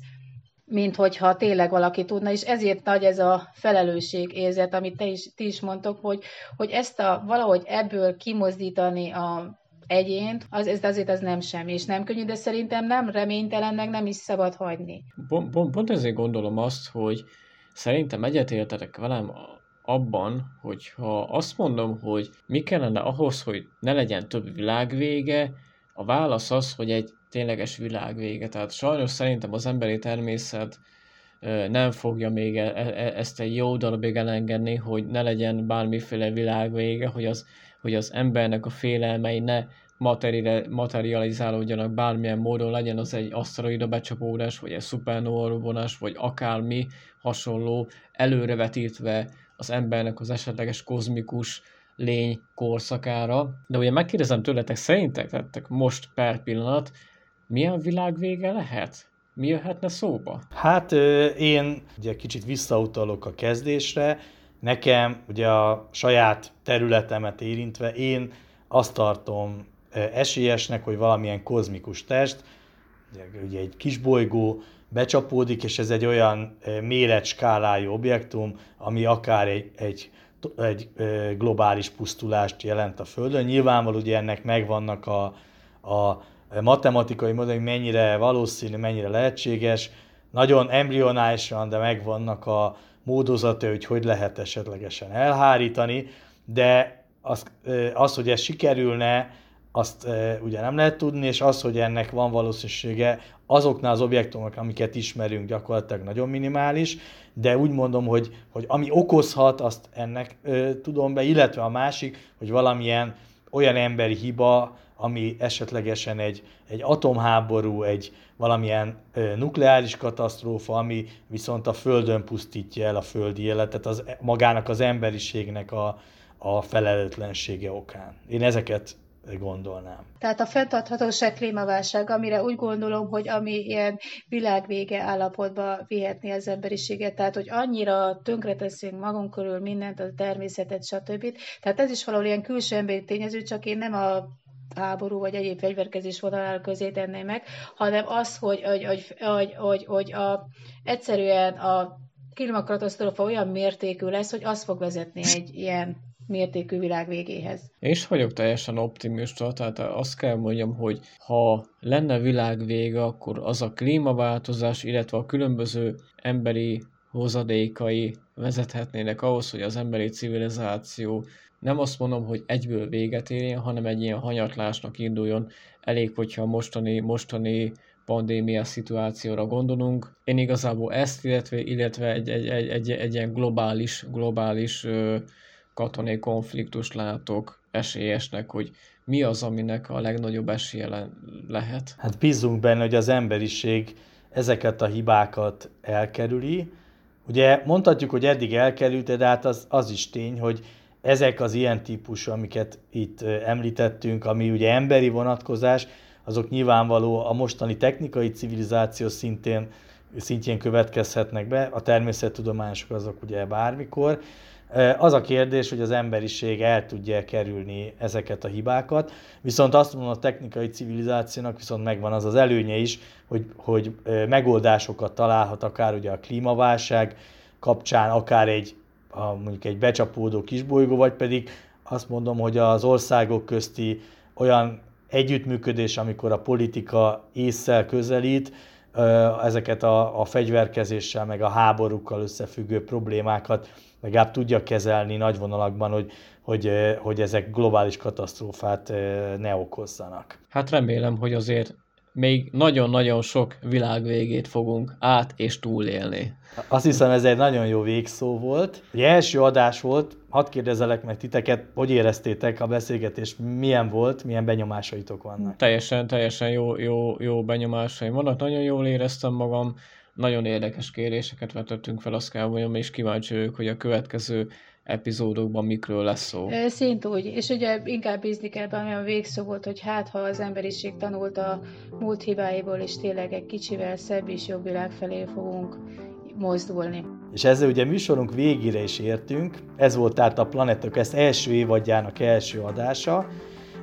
mint hogyha tényleg valaki tudna, és ezért nagy ez a felelősség érzet, amit te is, ti is mondtok, hogy, hogy ezt a valahogy ebből kimozdítani a egyént, az, ez azért az nem semmi, és nem könnyű, de szerintem nem reménytelennek nem is szabad hagyni. Pont, pont, pont ezért gondolom azt, hogy szerintem egyetértetek velem abban, hogy ha azt mondom, hogy mi kellene ahhoz, hogy ne legyen több világvége, a válasz az, hogy egy tényleges világvége. Tehát sajnos szerintem az emberi természet nem fogja még e, e, ezt egy jó darabig elengedni, hogy ne legyen bármiféle világvége, hogy az, hogy az embernek a félelmei ne materializálódjanak bármilyen módon, legyen az egy aszteroida becsapódás, vagy egy szupernova vagy akármi hasonló, előrevetítve az embernek az esetleges kozmikus lény korszakára. De ugye megkérdezem tőletek, szerintek tettek most per pillanat, milyen világvége lehet? Mi jöhetne szóba? Hát én ugye kicsit visszautalok a kezdésre. Nekem ugye a saját területemet érintve én azt tartom esélyesnek, hogy valamilyen kozmikus test, ugye egy kis bolygó becsapódik, és ez egy olyan méretskálájú objektum, ami akár egy, egy, egy globális pusztulást jelent a Földön. Nyilvánvaló, ugye ennek megvannak a, a matematikai modell, mennyire valószínű, mennyire lehetséges. Nagyon embrionálisan, de megvannak a módozata, hogy hogy lehet esetlegesen elhárítani, de az, az hogy ez sikerülne, azt ugye nem lehet tudni, és az, hogy ennek van valószínűsége, azoknál az objektumok, amiket ismerünk, gyakorlatilag nagyon minimális, de úgy mondom, hogy, hogy ami okozhat, azt ennek e, tudom be, illetve a másik, hogy valamilyen olyan emberi hiba, ami esetlegesen egy, egy atomháború, egy valamilyen nukleáris katasztrófa, ami viszont a Földön pusztítja el a földi életet, az magának az emberiségnek a, a felelőtlensége okán. Én ezeket gondolnám. Tehát a fenntarthatóság klímaválság, amire úgy gondolom, hogy ami ilyen világvége állapotba vihetni az emberiséget, tehát hogy annyira tönkreteszünk magunk körül mindent, a természetet, stb. Tehát ez is valahol ilyen külső emberi tényező, csak én nem a háború vagy egyéb fegyverkezés vonalál közé tenném meg, hanem az, hogy, hogy, hogy, hogy, hogy, hogy a, egyszerűen a klímakatasztrófa olyan mértékű lesz, hogy az fog vezetni egy ilyen mértékű világ végéhez. És vagyok teljesen optimista, tehát azt kell mondjam, hogy ha lenne világ vége, akkor az a klímaváltozás, illetve a különböző emberi hozadékai vezethetnének ahhoz, hogy az emberi civilizáció nem azt mondom, hogy egyből véget érjen, hanem egy ilyen hanyatlásnak induljon. Elég, hogyha mostani, mostani pandémia szituációra gondolunk. Én igazából ezt, illetve, illetve egy, egy, egy, egy, egy ilyen globális, globális ö, katonai konfliktust látok esélyesnek, hogy mi az, aminek a legnagyobb esélye le- lehet? Hát bízunk benne, hogy az emberiség ezeket a hibákat elkerüli. Ugye mondhatjuk, hogy eddig elkerülte, de hát az, az is tény, hogy ezek az ilyen típusú, amiket itt említettünk, ami ugye emberi vonatkozás, azok nyilvánvaló a mostani technikai civilizáció szintén, szintjén következhetnek be, a természettudományosok azok ugye bármikor, az a kérdés, hogy az emberiség el tudja kerülni ezeket a hibákat, viszont azt mondom, a technikai civilizációnak viszont megvan az az előnye is, hogy, hogy megoldásokat találhat akár ugye a klímaválság kapcsán, akár egy a, mondjuk egy becsapódó kisbolygó, vagy pedig azt mondom, hogy az országok közti olyan együttműködés, amikor a politika észszel közelít, ezeket a, a fegyverkezéssel, meg a háborúkkal összefüggő problémákat legalább tudja kezelni nagy vonalakban, hogy, hogy, hogy ezek globális katasztrófát ne okozzanak. Hát remélem, hogy azért még nagyon-nagyon sok világvégét fogunk át és túlélni. Azt hiszem, ez egy nagyon jó végszó volt. Egy első adás volt, hadd kérdezelek meg titeket, hogy éreztétek a beszélgetést, milyen volt, milyen benyomásaitok vannak? Teljesen, teljesen jó, jó, jó benyomásaim vannak, nagyon jól éreztem magam, nagyon érdekes kéréseket vetettünk fel, azt kell mondjam, és kíváncsi vagyok, hogy a következő epizódokban mikről lesz szó. Szint úgy, és ugye inkább bízni kell benne a végszó volt, hogy hát ha az emberiség tanult a múlt hibáiból, és tényleg egy kicsivel szebb és jobb világ felé fogunk mozdulni. És ezzel ugye műsorunk végére is értünk. Ez volt tehát a Planetok ezt első évadjának első adása.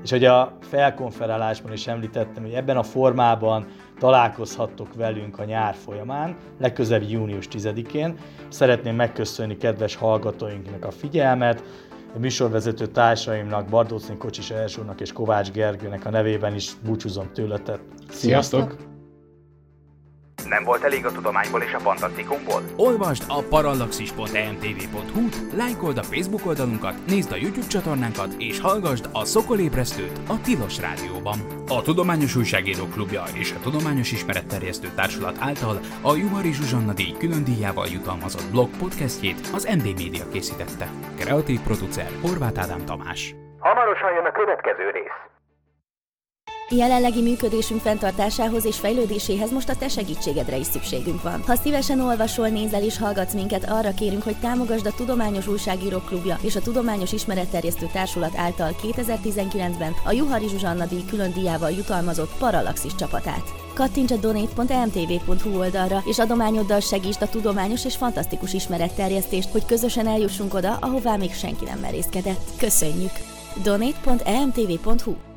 És hogy a felkonferálásban is említettem, hogy ebben a formában találkozhattok velünk a nyár folyamán, legközelebb június 10-én. Szeretném megköszönni kedves hallgatóinknak a figyelmet, a műsorvezető társaimnak, Bardócni Kocsis Elsőnek és Kovács Gergőnek a nevében is búcsúzom tőletek. Sziasztok! Sziasztok! Nem volt elég a tudományból és a fantasztikumból? Olvasd a parallaxis.emtv.hu, lájkold a Facebook oldalunkat, nézd a YouTube csatornánkat, és hallgassd a Szokolébresztőt a Tilos Rádióban. A Tudományos Újságírók Klubja és a Tudományos Ismeretterjesztő Társulat által a Juhari Zsuzsanna díj külön díjával jutalmazott blog podcastjét az MD Media készítette. Kreatív producer Horváth Ádám Tamás. Hamarosan jön a következő rész. Jelenlegi működésünk fenntartásához és fejlődéséhez most a te segítségedre is szükségünk van. Ha szívesen olvasol, nézel és hallgatsz minket, arra kérünk, hogy támogasd a Tudományos Újságírók Klubja és a Tudományos Ismeretterjesztő Társulat által 2019-ben a Juhari Zsuzsanna díj külön díjával jutalmazott Parallaxis csapatát. Kattints a donate.mtv.hu oldalra, és adományoddal segítsd a tudományos és fantasztikus ismeretterjesztést, hogy közösen eljussunk oda, ahová még senki nem merészkedett. Köszönjük! donate.emtv.hu